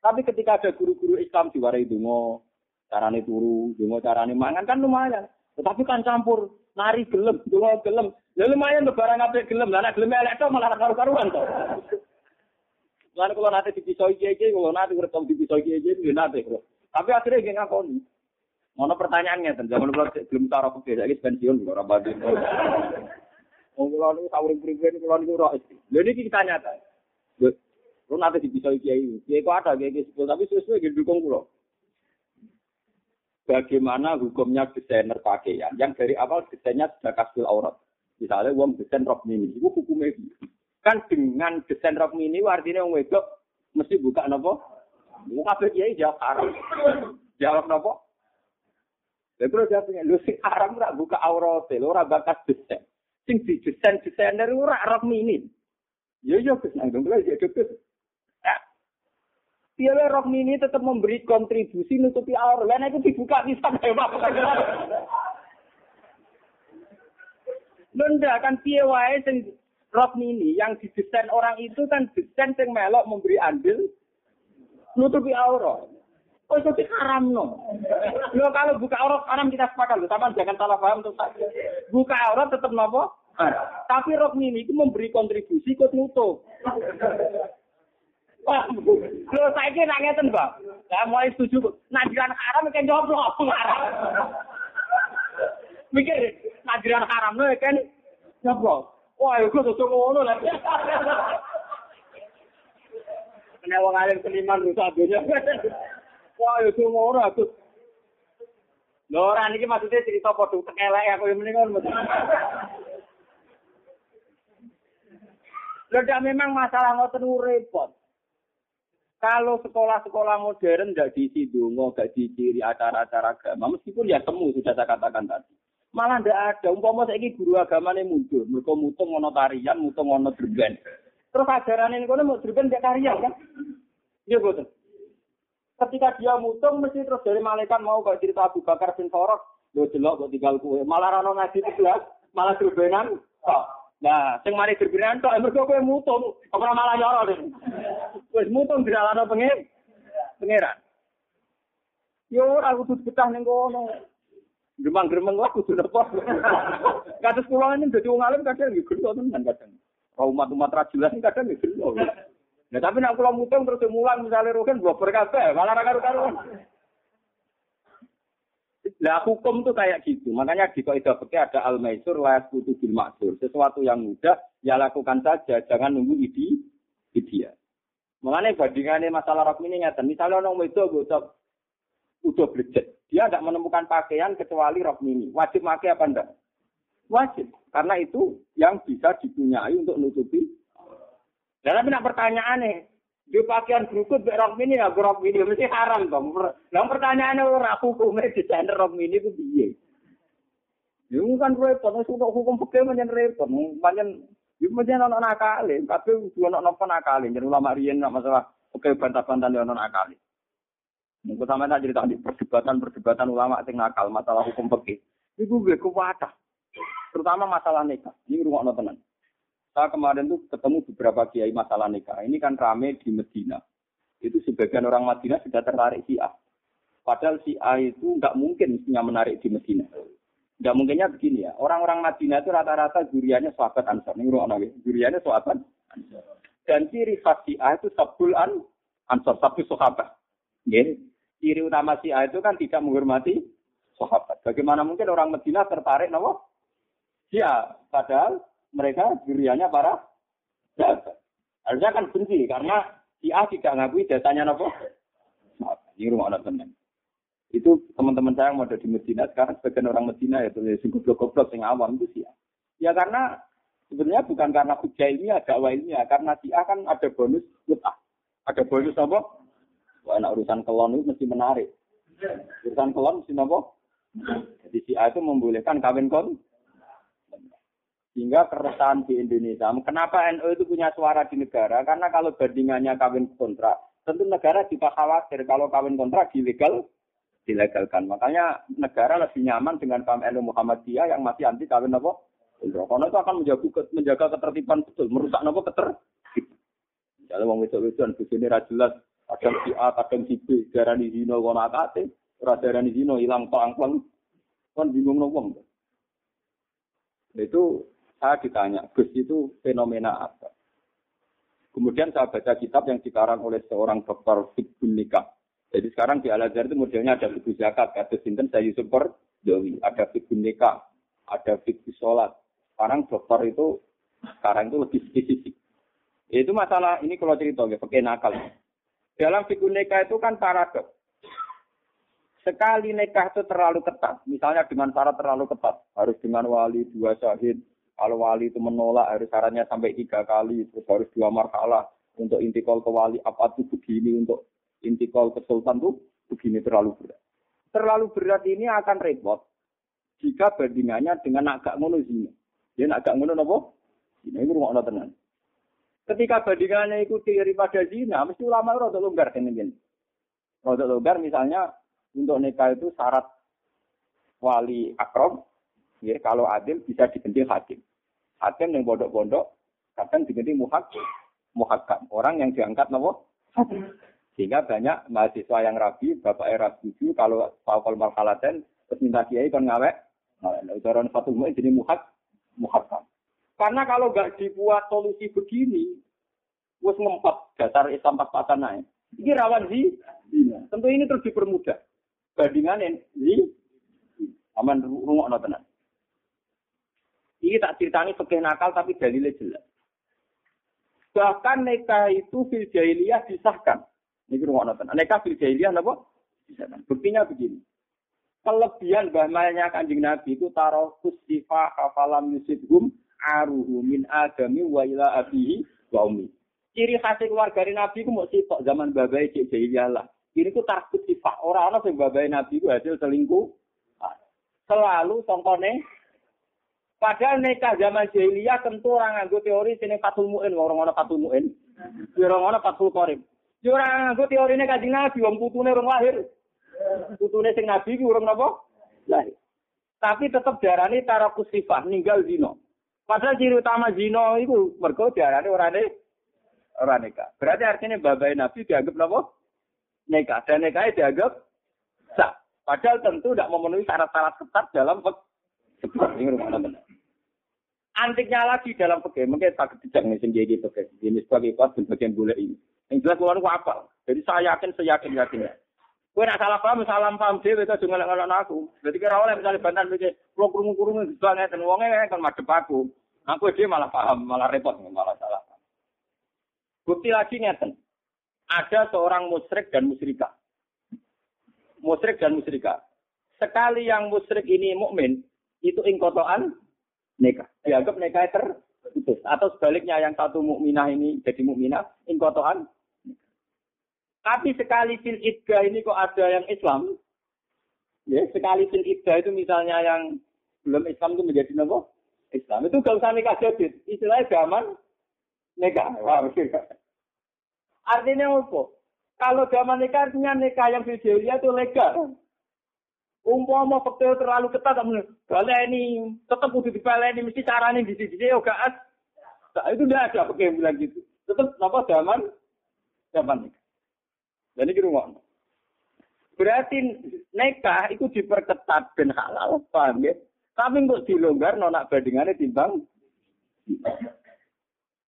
tapi ketika ada guru-guru Islam diwarai dungo, carane turu, dungo carane mangan kan lumayan. Tetapi kan campur nari gelem, dungo gelem. Ya lumayan tuh barang apa gelem, lah gelem elek malah karu-karuan to. Lalu kalau nanti dipisoi kiai kalau nanti rekam dipisoi kiai kiai nanti bro. Tapi akhirnya gak ngakoni. Mana pertanyaannya tentang zaman belum belum tahu aku beda lagi pensiun kalau rabadin. Oh kalau sahur pribadi kalau ini roh. Jadi kita nyata. Lu nanti bisa kiai, kiai kok ada kiai sepuluh, tapi sesuai gitu dukung. Bagaimana hukumnya desainer pakaian yang dari awal desainnya sudah kasih aurat. Misalnya uang desain rok mini, itu hukumnya Kan dengan desain rok mini artinya uang wedok mesti buka nopo. Buka apa kiai jawab haram. Jawab nopo. Lalu terus jawabnya, lu sih haram rak buka aurat, lu rak bakas desain. Sing di desain desainer rak rok mini. Ya ya, Gus, nang dong, ya Gus. Dia rok mini tetap memberi kontribusi nutupi aur. Lain itu dibuka bisa hebat. Lenda kan piye wae sing rok mini yang didesain orang itu kan desain sing melok memberi andil nutupi aura. Oh itu haram no. Lo kalau buka aurat haram kita sepakat lo. Sama jangan salah paham untuk saya. Buka aurat tetap nopo. Tapi rok mini itu memberi kontribusi ikut nutup. Lho saiki nak ngeten, Mbak. Lah mulai setuju. Najiran haram kan apa haram. Mikir najiran haram lho kan jawab. Wah, iku tuh ngono lah. Nek wong alim seniman rusak dunya. Wah, iku ngono aku. Lho ora niki maksudnya cerita padha tekelek aku yang mendingan. Lho memang masalah ngoten repot. Kalau sekolah-sekolah modern tidak diisi dungo, tidak diisi acara-acara agama, meskipun ya temu sudah saya katakan tadi. Malah tidak ada. Umpama ini guru agama ini muncul, mereka mutung ngono tarian, mutung ngono drben. Terus ajaran ini kono mau drben tidak tarian kan? Iya betul. Ketika dia mutung, mesti terus dari malaikat mau kayak cerita Abu Bakar bin Sorok, lo jelok kok tinggal kue. Malah rano ngaji itu malah drbenan. Oh. Nah, sing mari gerbiran tok mergo kowe mutung, ora malah nyoro deh. Wis mutung diralano pengen pangeran. Yo ora kudu betah ning kono. Gemang-gemeng kok kudu napa. Kados kula ini dadi wong alim kadang nggih gelo tenan kadang. Umat-umat ra jelas kadang nggih gelo. Nah, tapi nek kula mutung terus mulang misalnya roken blok kabeh, malah ra karo-karuan. Lah hukum tuh kayak gitu. Makanya di kaidah fikih ada al maisur la kutu bil maksur. Sesuatu yang mudah ya lakukan saja, jangan nunggu ide ide. Mengenai bandingannya masalah rok ini nyata. Misalnya orang itu udah udah budget, dia tidak menemukan pakaian kecuali rok mini. Wajib pakai apa enggak? Wajib. Karena itu yang bisa dipunyai untuk nutupi. Dan tapi nak pertanyaan nih, di pakaian berikut rok mini ya rok mini mesti haram dong. Nah pertanyaannya orang hukumnya desainer rok mini itu biye. Ya kan repot, sudah hukum pakai macam repot, macam itu macam anak nakal, tapi dua anak nopo nakal, jadi ulama rian nak masalah oke bantah-bantah dia anak nakal. Mungkin sama tak cerita di perdebatan-perdebatan ulama sing nakal masalah hukum fikih. Itu gue kuwata. Terutama masalah nikah. Ini rumah tenan. Saya kemarin tuh ketemu beberapa kiai masalah nikah. Ini kan rame di Medina. Itu sebagian orang Madinah sudah tertarik si A. Padahal si A itu nggak mungkin mestinya menarik di Medina. Tidak mungkinnya begini ya. Orang-orang Madinah itu rata-rata juriannya sahabat Ansar. Ini ruang nabi. Juriannya sahabat. Dan ciri khas A itu sabul an Ansar, sabul sahabat. Ya. Ciri utama si A itu kan tidak menghormati sahabat. Bagaimana mungkin orang Madinah tertarik nopo? Si A. Padahal mereka juriannya para sahabat. Harusnya kan benci karena si A tidak ngakui dasarnya nopo. Ini rumah anak teman itu teman-teman saya yang ada di Medina sekarang sebagian orang Medina ya tuh sing goblok-goblok sing awam itu sih ya. Ya karena sebenarnya bukan karena hujah ini ada ini ya karena si A kan ada bonus mutah. Ada bonus apa? Wah, enak urusan kelon itu mesti menarik. Urusan kelon mesti apa? Jadi si A itu membolehkan kawin kon. Sehingga keresahan di Indonesia. Kenapa NU itu punya suara di negara? Karena kalau bandingannya kawin kontrak, tentu negara juga khawatir kalau kawin kontrak ilegal dilegalkan. Makanya negara lebih nyaman dengan paham NU Muhammadiyah yang masih anti kawin apa? Karena itu akan menjaga menjaga ketertiban betul, merusak apa ketertiban. Kalau mau wedok wedokan di sini jelas kadang si A, kadang si B, darani zino kono akate, ora darani zino ilang pang-pang. Kan bingung wong. Itu saya ditanya, Gus itu fenomena apa? Kemudian saya baca kitab yang dikarang oleh seorang dokter fikih nikah jadi sekarang di Al itu modelnya ada fikih zakat, kata sinten saya Yusuf ada fikih nikah, ada fikih sholat. Sekarang dokter itu sekarang itu lebih spesifik. Itu masalah ini kalau cerita ya, pakai nakal. Dalam fikih nikah itu kan paradok. Sekali nikah itu terlalu ketat, misalnya dengan syarat terlalu ketat, harus dengan wali dua syahid. Kalau wali itu menolak harus syaratnya sampai tiga kali, terus harus dua marhalah untuk intikal ke wali apa tuh begini untuk intikal ke sultan tuh begini terlalu berat. Terlalu berat ini akan repot jika bandingannya dengan agak ngono zina. Dia agak ngono apa? Zina itu rumah tenan. Ketika bandingannya itu daripada zina, mesti ulama itu rada longgar dengan ini. Rada longgar misalnya untuk nikah itu syarat wali akrom, ya kalau adil bisa diganti hakim. Hakim yang pondok-pondok kadang diganti muhak, muhakam. Orang yang diangkat nopo sehingga banyak mahasiswa yang rabi, bapak era setuju kalau fakol marhalaten, terus minta kiai kan ngawek, ucapan satu mu'in jadi muhak, muhakam. Karena kalau nggak dibuat solusi begini, wes ngempet dasar Islam pas-pasan naik. Ini rawan sih, tentu ini terus dipermudah. Bandingan ini, aman rumah no tenan. Ini tak ceritani fakih nakal tapi dalilnya jelas. Bahkan nikah itu fil jahiliyah disahkan. Ini rumah nonton. Aneka fil jahiliyah apa? Buktinya begini. Kelebihan bahmanya kanjeng Nabi itu taruh kusifa kafalam yusibhum aruhu min adami wa ila abihi wa umi. Ciri khas keluarga Nabi itu mau sitok zaman babai cek jahiliyah lah. Ini tuh takut sifat orang-orang yang babai Nabi itu hasil selingkuh. Selalu contohnya Padahal nikah zaman jahiliyah tentu orang nganggo teori sini fatul mu'in, orang-orang fatul mu'in. Orang-orang fatul korib. Yo ora nganggo teorine Kanjeng Nabi wong putune urung lahir. Putune sing Nabi ki urung napa? Lahir. Tapi tetap diarani tarakus sifah ninggal zina. Padahal ciri utama zina itu mergo diarani ora ne ora nikah. Berarti artinya babai Nabi dianggap napa? Nikah. Dan nikahnya dianggap sah. Padahal tentu tidak memenuhi syarat-syarat ketat dalam ini rumah benar. Antiknya lagi dalam pegawai, mungkin tak tidak nih sing jadi pegawai. Ini sebagai kuat dan bagian boleh ini. Yang jelas kulon apa? Jadi saya yakin, saya yakin yakin. Kowe nak salah paham, salah paham dhewe to jangan ngelak aku. Dadi kira oleh misalnya bantan mikir, kulo krungu-krungu banget ten wonge kan madhep aku. Aku dia malah paham, malah repot, malah salah. Bukti lagi ngeten. Ada seorang musyrik dan musyrikah. Musyrik dan musyrikah. Sekali yang musyrik ini mukmin, itu ingkotoan nikah. Dianggap nikah terputus. Atau sebaliknya yang satu mukminah ini jadi mukminah, ingkotoan tapi sekali fil iddah ini kok ada yang Islam, ya sekali fil iddah itu misalnya yang belum Islam itu menjadi apa? Islam itu gak usah nikah jadid. Istilahnya zaman nikah. Wah, Artinya apa? Kalau zaman nikah artinya nikah yang fil itu legal. Umpama faktor terlalu ketat, kalau ini tetap udah ini mesti caranya di sini, oh gak Nah, itu tidak ada pakai bilang gitu. Tetap apa zaman zaman. Dan ini rumah. Berarti nikah itu diperketat dan halal, paham ya? Tapi untuk dilonggar nonak bandingannya timbang.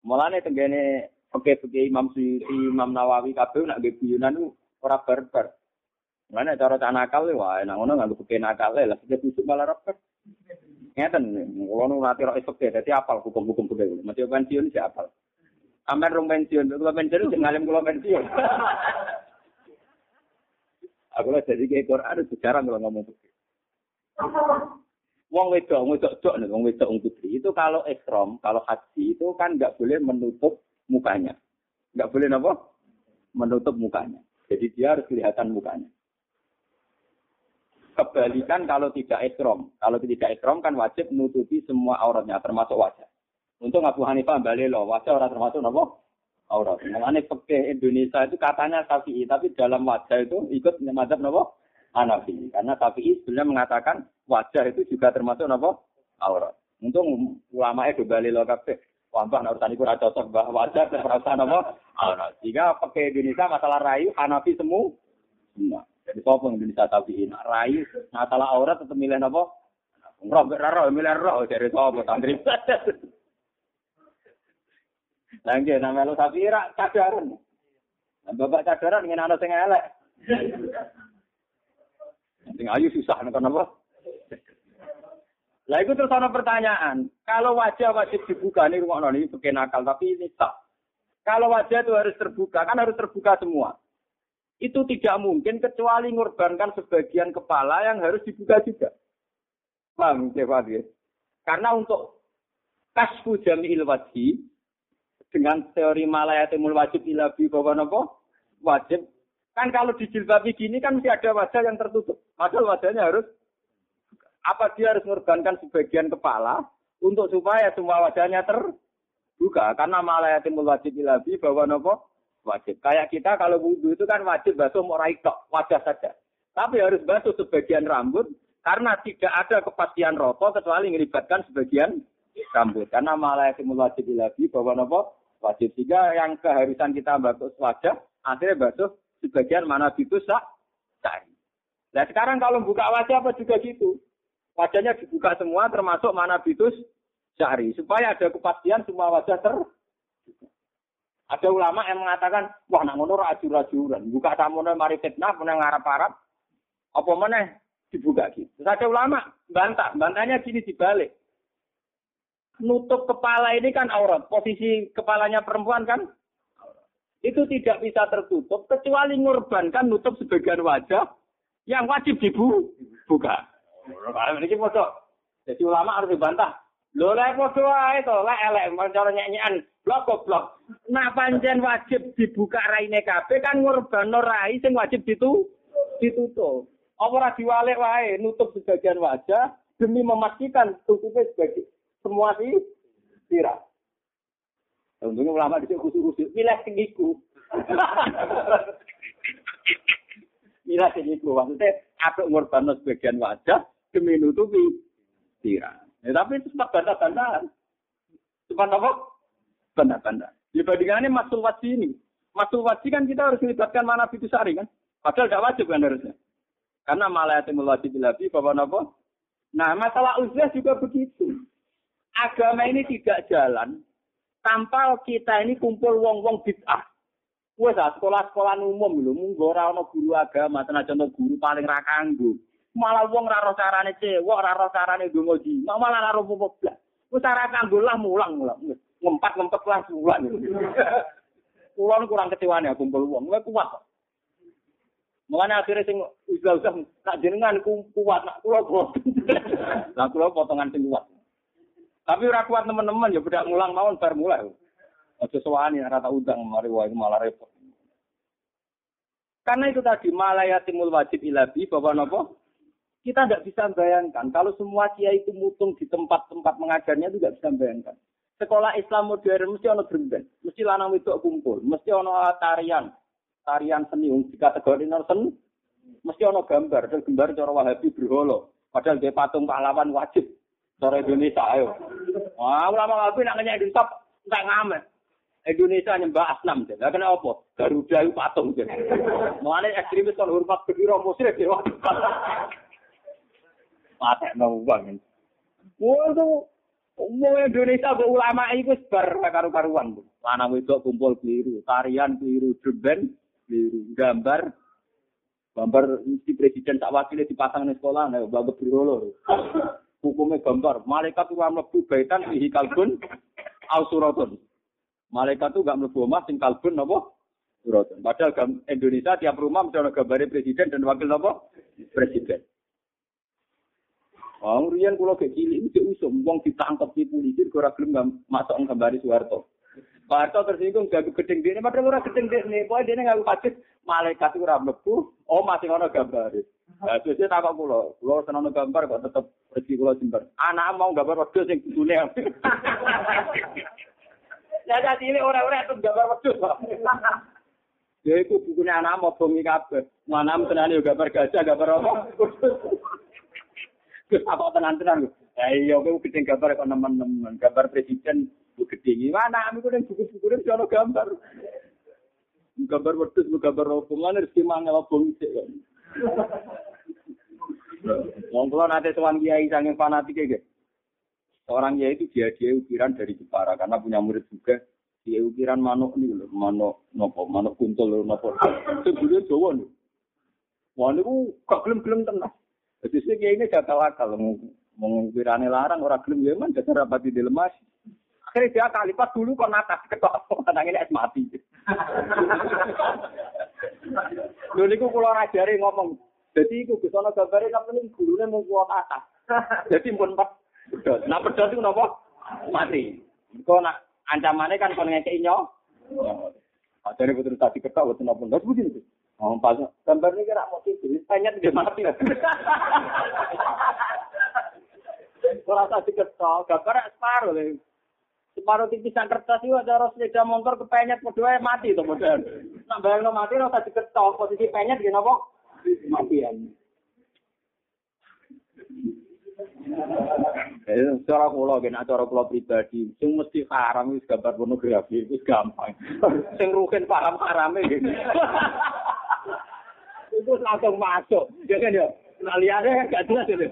Mulane tenggene oke-oke Imam Suyuti, Imam Nawawi kabeh nak nggih guyonan ora barbar. Mana cara tak nakal wah enak ngono nganggo peke nakal lah sing tusuk malah repet. Ngeten, kula nu nate ro esuk dadi apal hukum-hukum kudu. Mati pensiun si apal. Amen rong pensiun, kula pensiun sing ngalim kula pensiun. Aku lah jadi kayak Quran itu jarang kalau ngomong begitu. Wong wedok, wedok dok nih, wong wedok putri itu kalau ekstrom, kalau haji itu kan nggak boleh menutup mukanya, nggak boleh apa? Menutup mukanya. Jadi dia harus kelihatan mukanya. Kebalikan kalau tidak ekstrom, kalau tidak ekstrom kan wajib menutupi semua auratnya, termasuk wajah. Untuk Abu Hanifah balik loh, wajah orang termasuk apa? aurat. Mengenai peke Indonesia itu katanya Syafi'i, tapi dalam wajah itu ikut mazhab nopo Hanafi. Karena Syafi'i sebenarnya mengatakan wajah itu juga termasuk nopo aurat. Untung ulama itu bali lo kabeh. Wambah urusan itu cocok bah wajah dan perasaan nopo aurat. Jika pakai Indonesia masalah rayu Hanafi semua. Semua. Jadi sopo Indonesia Syafi'i. Rayu masalah aurat tetap milih nopo. Roh, roh, milih roh dari sopo santri. Lah nggih nama lo sapi ra cadaran. Nah, bapak cadaran ingin ana sing elek. Sing ayu susah nek apa? Lah itu terus ada pertanyaan. Kalau wajah wajib dibuka nih rumah noni pakai nakal tapi ini tak. Kalau wajah itu harus terbuka kan harus terbuka semua. Itu tidak mungkin kecuali mengorbankan sebagian kepala yang harus dibuka juga. Paham, ya? Karena untuk kasfu jami'il wajib dengan teori malayatimul wajib ilabi bahwa nopo wajib. Kan kalau di jilbab gini kan mesti ada wajah yang tertutup. Padahal wajahnya harus apa dia harus mengorbankan sebagian kepala untuk supaya semua wajahnya terbuka? Karena malayatimul wajib ilabi bahwa nopo wajib kayak kita kalau wudhu itu kan wajib basuh mau tok wajah saja tapi harus basuh sebagian rambut karena tidak ada kepastian rokok kecuali melibatkan sebagian rambut karena malayatimul wajib ilabi bahwa nopo wajib. Sehingga yang keharusan kita basuh wajah, akhirnya basuh sebagian mana itu sak cari. Nah sekarang kalau buka wajah apa juga gitu. Wajahnya dibuka semua termasuk mana bitus cari. Supaya ada kepastian semua wajah ter ada ulama yang mengatakan, wah nak ngono rajur-rajuran. Buka tamunya mari fitnah, punya ngarap-arap. Apa mana dibuka gitu. Terus ada ulama bantah, bantahnya gini dibalik nutup kepala ini kan aurat. Posisi kepalanya perempuan kan itu tidak bisa tertutup kecuali ngorbankan nutup sebagian wajah yang wajib dibuka. Ini. Jadi ulama harus dibantah. Lo lah foto ae to, lah elek cara nyanyian blok blok. Nah panjen wajib dibuka raine kabeh kan ngorbanno rai sing wajib ditu ditutup. Apa ora diwalek wae nutup sebagian wajah demi memastikan tutupnya sebagian semua sih sirah. Untungnya ulama di sini khusus-khusus. Milah tinggiku. Milah tinggiku. Maksudnya, aku ngorban sebagian wajah demi nutupi. Ya, tapi itu sempat bantah-bantahan. Sempat apa? Bantah-bantah. Dibandingannya masul wajib ini. Masul wajib kan kita harus melibatkan mana itu sari kan. Padahal tidak wajib kan harusnya. Karena malah yatimul wajib lebih, bapak apa? Nah, masalah usia juga begitu agama ini tidak jalan tanpa kita ini kumpul wong-wong bid'ah. Wes ah sekolah-sekolah umum lho munggo ora ana guru agama to guru paling ra. Malah wong ra roh carane cewek, ra roh carane donga di. Malah ra roh blas. Wis ora kanggo lah mulang mulang. Ngempat-ngempet lah mulang. Kulo kurang kecewane kumpul wong, kowe kuat. Mulane akhirnya sing usah-usah tak jenengan kuat, nak kulo kuat. Lah kulo potongan sing kuat. Tapi ora kuat teman-teman ya beda mulang mawon bar mulai. Aja sewani rata udang mari wae malah repot. Karena itu tadi malayatimul wajib ilabi bahwa nopo kita tidak bisa bayangkan kalau semua kiai itu mutung di tempat-tempat mengajarnya itu tidak bisa bayangkan. Sekolah Islam modern mesti ono berben, mesti lanang wedok kumpul, mesti ono tarian, tarian seni di kategori seni, mesti ono gambar, dan gambar cara Wahabi berholo. Padahal dia patung pahlawan wajib. Cara Indonesia ayo. Wah, ulama Wahabi nak nanya Indonesia enggak ngamet. Indonesia nyembah asnam deh. Lah kena apa? Garuda itu patung deh. Mulane ekstremis kan hormat berdiri musyrik ya. Mate nang wong. Waduh, umum Indonesia kok ulama itu bar karu-karuan. Lanang wedok kumpul keliru, tarian keliru, dreben keliru, gambar gambar mesti presiden tak wakilnya dipasang di sekolah, nah, bagus berolo. Hukumnya gambar, malaikat itu mlebu baitan fihi kalbun au suratun. Malaikat itu gak mlebu omah sing kalbun napa? Suratun. Padahal Indonesia tiap rumah mesti ada gambar presiden dan wakil napa? Presiden. Wong riyen kula gek cilik iki usum wong ditangkep di polisi ora gelem masuk gambari Soeharto. Pak Harto tersinggung gagu gedeng dene, padahal ora gedeng dene, pokoke dene ngaku kaget malaikat ora mlebu, oh masih ono gambare. Lah terus takok kula, kula seneng gambar kok tetep rezeki kula jembar. Anak mau gambar wedhus sing kudune. Ya jadi ini orang-orang itu gambar wedhus, Pak. Ya itu bukunya anak mau bongi kabeh. Mana tenan yo gambar gajah, gambar apa? Apa tenan-tenan Ya iya kowe gedeng gambar kok nemen-nemen, gambar presiden bu gede gimana aku kan buku-buku ini ono gambar gambar wedhus gambar apa mana rezeki mangel apa ngisi kan Wong kula nate sowan kiai saking fanatik iki. Seorang kiai itu dia dia ukiran dari Jepara karena punya murid juga dia ukiran manuk nih lho, manuk nopo, manuk kuntul lho nopo. Sebule Jawa lho. Wah niku gak gelem-gelem. Jadi sih kiai ini gagal akal mengukirane larang orang gelem ya man dasar rapati dilemas. Akhirnya dia kalipat dulu kok natas ketok tenang ini es mati. Lho niku kula rajare ngomong. Jadi iku Gus ana gambare sampeyan gurune mung kuat atas. Jadi pun pedot. Nah pedot itu napa? Mati. Kok nak ancamane kan kon ngekeki nyo. Ajare putus tadi ketok napa. Lah begini. Oh, pas gambar ini kira mau tidur, tanya dia mati. Tak diketok, gambar separuh lho. Separuh tipisan kertas itu ada sepeda motor kepenyet berdua mati tuh modal. Nak bayang mati rasa diketok posisi penyet gini apa? Matian. Eh, cara kula kena cara kula pribadi, sing mesti haram wis gambar pornografi wis gampang. sing rugen paham harame ngene. Itu langsung masuk, ya kan ya. Nah liane gak jelas itu.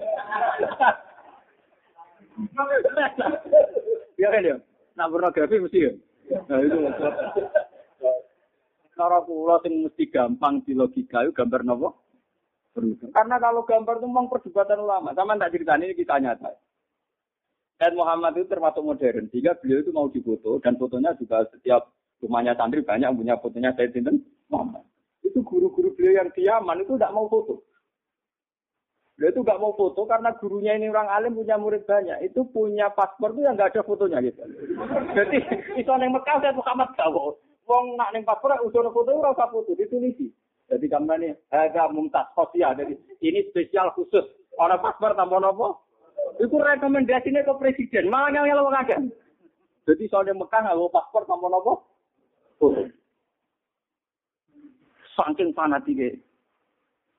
ya kan ya. Nah pornografi mesti ya. Nah itu. Cara kula sing mesti gampang di logika itu gambar nopo? Karena kalau gambar itu memang perdebatan ulama. Sama tak cerita ini kita nyata. Dan Muhammad itu termasuk modern. Sehingga beliau itu mau difoto. Dan fotonya juga setiap rumahnya santri banyak yang punya fotonya saya Sinten Muhammad. Itu guru-guru beliau yang diaman itu tidak mau foto. Beliau itu nggak mau foto karena gurunya ini orang alim punya murid banyak. Itu punya paspor itu yang nggak ada fotonya gitu. Jadi itu yang Mekah saya Muhammad tahu. Wong nak neng paspor udah foto ora usah foto ditulisi. Jadi kamu ini agak mumtaz sosial. Jadi ini spesial khusus. Orang paspor tanpa nopo. Itu rekomendasinya ke presiden. Malah yang yang ada. Jadi soalnya Mekah nggak paspor tanpa nopo. Saking fanatiknya.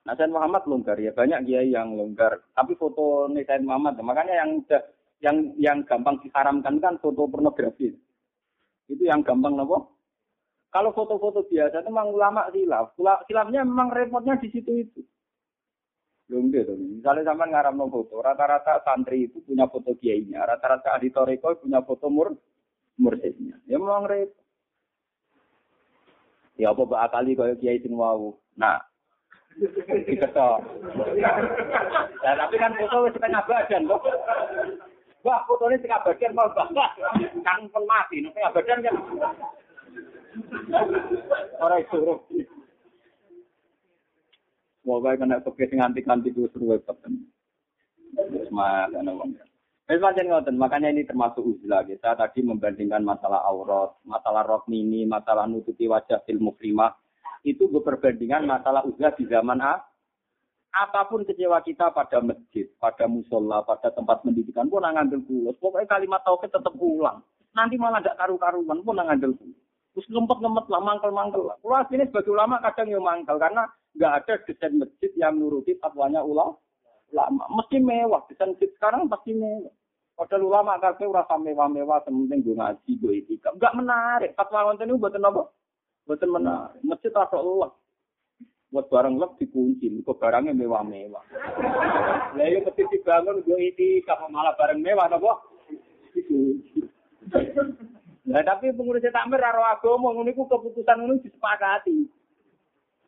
Nah, Sayyid Muhammad longgar ya banyak dia yang longgar. Tapi foto nih Sayyid Muhammad, makanya yang yang yang gampang diharamkan kan foto pornografi. Itu yang gampang nopo. Kalau foto-foto biasa itu memang ulama silaf. Silafnya memang repotnya di situ itu. Belum gitu. Misalnya sama ngaram no foto, rata-rata santri itu punya foto kiainya, rata-rata ahli punya foto mur mursidnya. Ya memang repot. Ya apa mbak akali kaya kiai sing wau. Nah, diketok. Nah, tapi kan foto wis setengah badan kok. Wah, fotonya setengah badan mau bapak. Kan pun mati, setengah badan kan. Ora iso. Moga kena sing anti-anti ku seru web Semangat ana wong. Wis pancen ngoten, makanya ini termasuk uzlah kita tadi membandingkan masalah aurat, masalah rok mini, masalah nutupi wajah fil mukrimah. Itu perbandingan masalah uzlah di zaman A. Apa pun kecewa kita pada masjid, pada musola, pada tempat pendidikan pun ngambil pulas. Pokoknya kalimat tauhid tetap ulang. Nanti malah tidak karu-karuan pun ngambil pulas. Terus ngempet-ngempet lah, mangkel-mangkel lah. Sini sebagai ulama kadang ya mangkel, karena nggak ada desain masjid yang nuruti fatwanya ulama ulama. Mesti mewah. Masjid sekarang pasti mewah. Padahal ulama kabeh ora mewah-mewah sementing gue ngaji gue etika. Enggak menarik. Fatwa wonten niku mboten apa? Mboten menarik. Masjid rasa Allah. Buat barang lek dikunci, kok barangnya mewah-mewah. Lah yo mesti dibangun gue etika malah barang mewah napa? Dikunci. Nah, tapi pengurus takmir karo agama ngono iku keputusan ngono disepakati.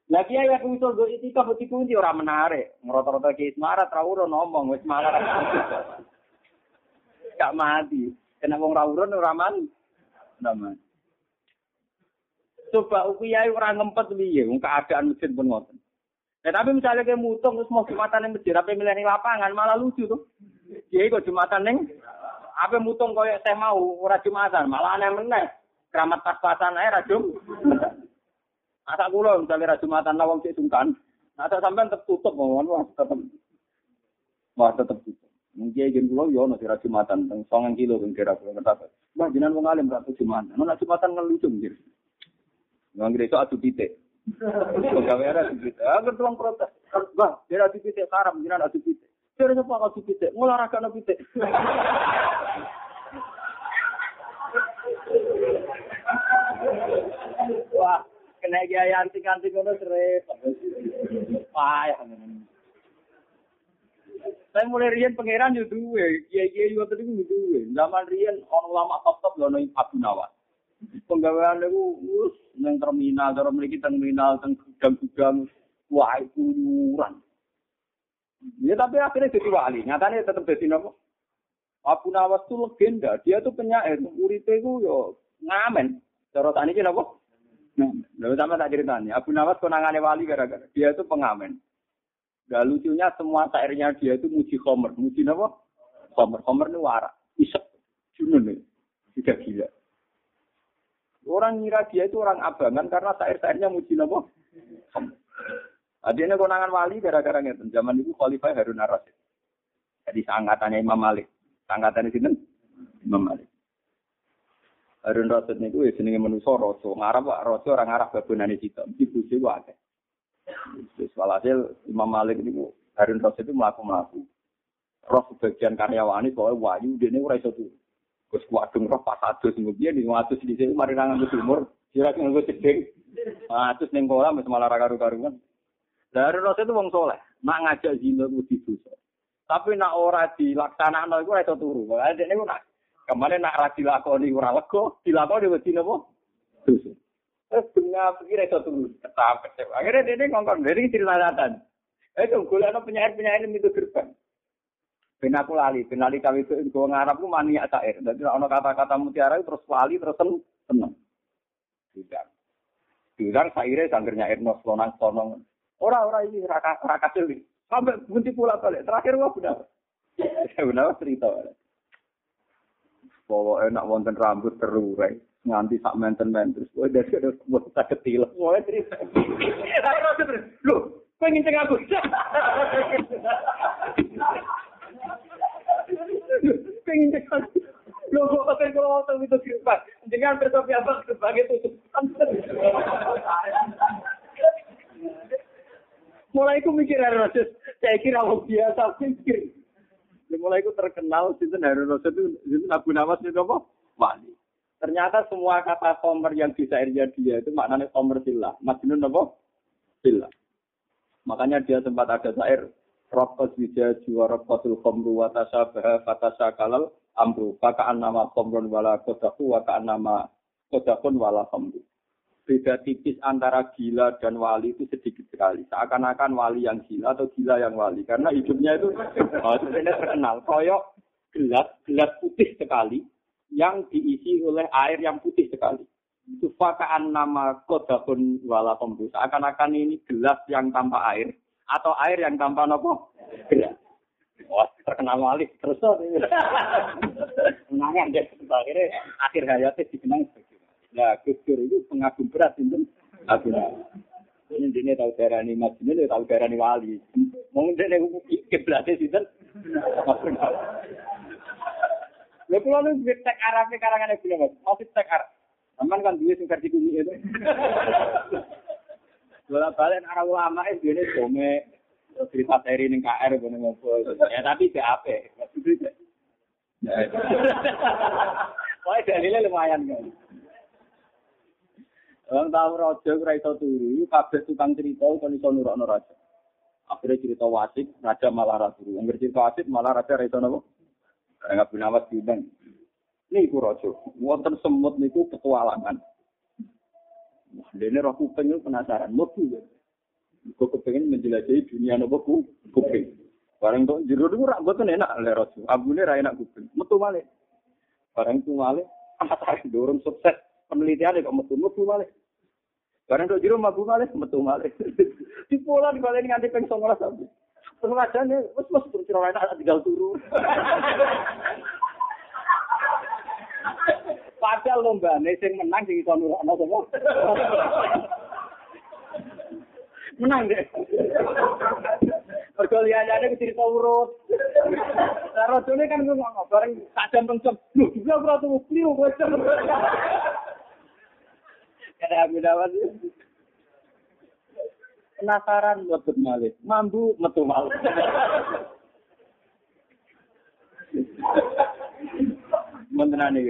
Lagi ya aku usul do itu kok dikunci ora menarik. Ngrota-rota ki semarat ra ngomong wis malah. Gak mati. Kena wong ra urun ora man. Nama. Coba ukiyai ora ngempet piye wong keadaan pun ngoten. Ya, tapi misalnya kayak mutung terus mau jumatan yang masjid, apa milih lapangan malah lucu tuh. Jadi kok jumatan neng apa mutung koyo saya mau ora jumatan, malah aneh meneh. Keramat pas-pasan ae ra. Asa kula misalnya ra jumatan lawang sik sungkan. Nah, sampean tetep tutup mohon wah tetep. Wah tetep tutup. Mungkin yen kula yo ono ra jumatan teng 9 kilo teng kira kula ngerti. Mbah jenengan wong alim ra jumatan. Ono jumatan ngelucu nggih. Nang gereja adu pitik. Pegawai ada adu pitik. Agar tuang protes. Mbah, dia adu pitik karam, jenengan adu pitik. Dari sapa kau pitik? Ngolahraga no pitik. Wah, kena gaya antik-antik ngono seret. Payah. Saya mulai rian pangeran yo duwe, kiai-kiai yo tadi yo duwe. Zaman rian orang lama top-top lho nang Abu Nawas. Penggawean niku wis nang terminal, cara mriki terminal teng gudang-gudang wah itu nyuran. Ya tapi akhirnya jadi wali. Nyatanya tetap jadi nopo. Abu Nawas itu legenda. Dia tuh penyair. Uripe itu yo ngamen. Cara tani ki nopo? Nah, lalu sama tak ceritanya. Abu Nawas konangannya wali gara-gara dia itu pengamen. Gak lucunya semua syairnya dia itu muji Homer. Muji nopo? Homer. Homer ini warak. Isep. Junun nih. Tidak gila. Orang ngira dia itu orang abangan karena syair-syairnya muji nopo? Homer. Adine konangan wali gara-gara ngeten. Zaman itu Khalifah Harun Ar-Rasyid. Jadi sangkatannya Imam Malik. Sangkatannya sinten? Imam Malik. Harun Rasyid niku ya jenenge manusa raja. Ngarep Pak raja ora ngarep babonane cita. Mesti buje wae. Wis walhasil Imam Malik niku Harun Rasyid itu mlaku-mlaku. Roh sebagian karyawane soalnya wayu dene ora iso turu. Gus kuadung roh pas adus kemudian di ngatus di sini mari nang umur. Kira nganggo cedeng. Ah, terus ning kolam wis malah karu-karuan. Dari Rasul itu wong soleh, nak ngajak zina itu dosa. Tapi nak ora dilaksanakno iku ora iso turu. Lah dene nak kemarin nak ra dilakoni ora lega, dilakoni wedi napa? Dosa. Terus dunia pikir iso turu, ketap kecewa. Akhirnya dene ngongkon dari ceritatan. Eh itu golekno penyair-penyair itu gerbang. Ben aku lali, ben lali kawi itu gue ngarap ku maniak sair. Dadi ono kata-kata mutiara terus wali terus seneng. Tidak. Tidak saire sangger nyair nos lonang sonong. Orang-orang ini raka raka cilik. Sampai bunti pula balik. Terakhir wah benar. benar cerita. Bahwa enak wonten rambut terurai. Nganti sak menten menten. Wah dari ada buat tak kecil. Mulai cerita. Lu, pengen cengak aku. pengen cengak aku. Lo kok pakai kalau waktu itu kirpan. Jangan bertopi apa sebagai tutup. mulai aku mikir Rasul, saya kira biasa mikir. Mulai aku terkenal, Sinten Harun Rasul itu, Sinten Abu Nawas itu apa? Wali. Ternyata semua kata komer yang di syairnya dia itu maknanya komer sila. Majnun apa? Sila. Makanya dia sempat ada syair, Rokos wija jiwa rokosul khomru wa tasabah fatasa kalal amru. Faka'an nama khomrun wala kodaku wa ka'an nama kodakun wala khomru. Beda tipis antara gila dan wali itu sedikit sekali. Seakan-akan wali yang gila atau gila yang wali. Karena hidupnya itu oh, sebenarnya terkenal. Koyok gelas, gelas putih sekali yang diisi oleh air yang putih sekali. Itu fakaan nama kodakun wala pembus. Seakan-akan ini gelas yang tanpa air atau air yang tanpa nopo gelas. Terkenal wali terus kenangan deh akhirnya akhir hayatnya dikenang sebagai Nah, Gus Dur itu pengagum berat itu aku ini dia tahu daerah ini mas ini dia tahu daerah ini wali mungkin dia ke belakang sih kan Lha kula nu duwe tek karangan iki lho, Mas. tek arab. Sampeyan kan duwe sing versi kuning itu. Bola balik arah ulama itu ini dome cerita seri ning KR ngono ngopo. Ya tapi BAP. Wah, dalilnya lumayan kan. Orang tahu raja ora iso turu, kabeh tukang cerita kon iso nurokno raja. Akhirnya cerita wasik, raja malah ra turu. Angger cerita wasik malah raja ra iso napa? Enggak binawas diundang. Niku raja, wonten semut niku petualangan. Wah, dene roh kuping penasaran, mlebu. Kok kepengen menjelajahi dunia nopo kuping. Bareng tok jero niku rak boten enak le raja. Abune ra enak kuping. Metu malih. Bareng tu malih, dorong sukses penelitian kok metu metu malih. Barang kok jero mabu malih metu malih. Di pola di balik nganti ping 19 sampe. Terus wis turun ciro enak tinggal turu. Padahal lomba sing menang sing iso nurakno sapa? Menang deh. Mergo liyane cerita urut. Lah kan ngomong bareng tak jam pencet. Lho, ora kliu Kada aku dapat. Penasaran buat malih. Mambu metu malih. Mentenane.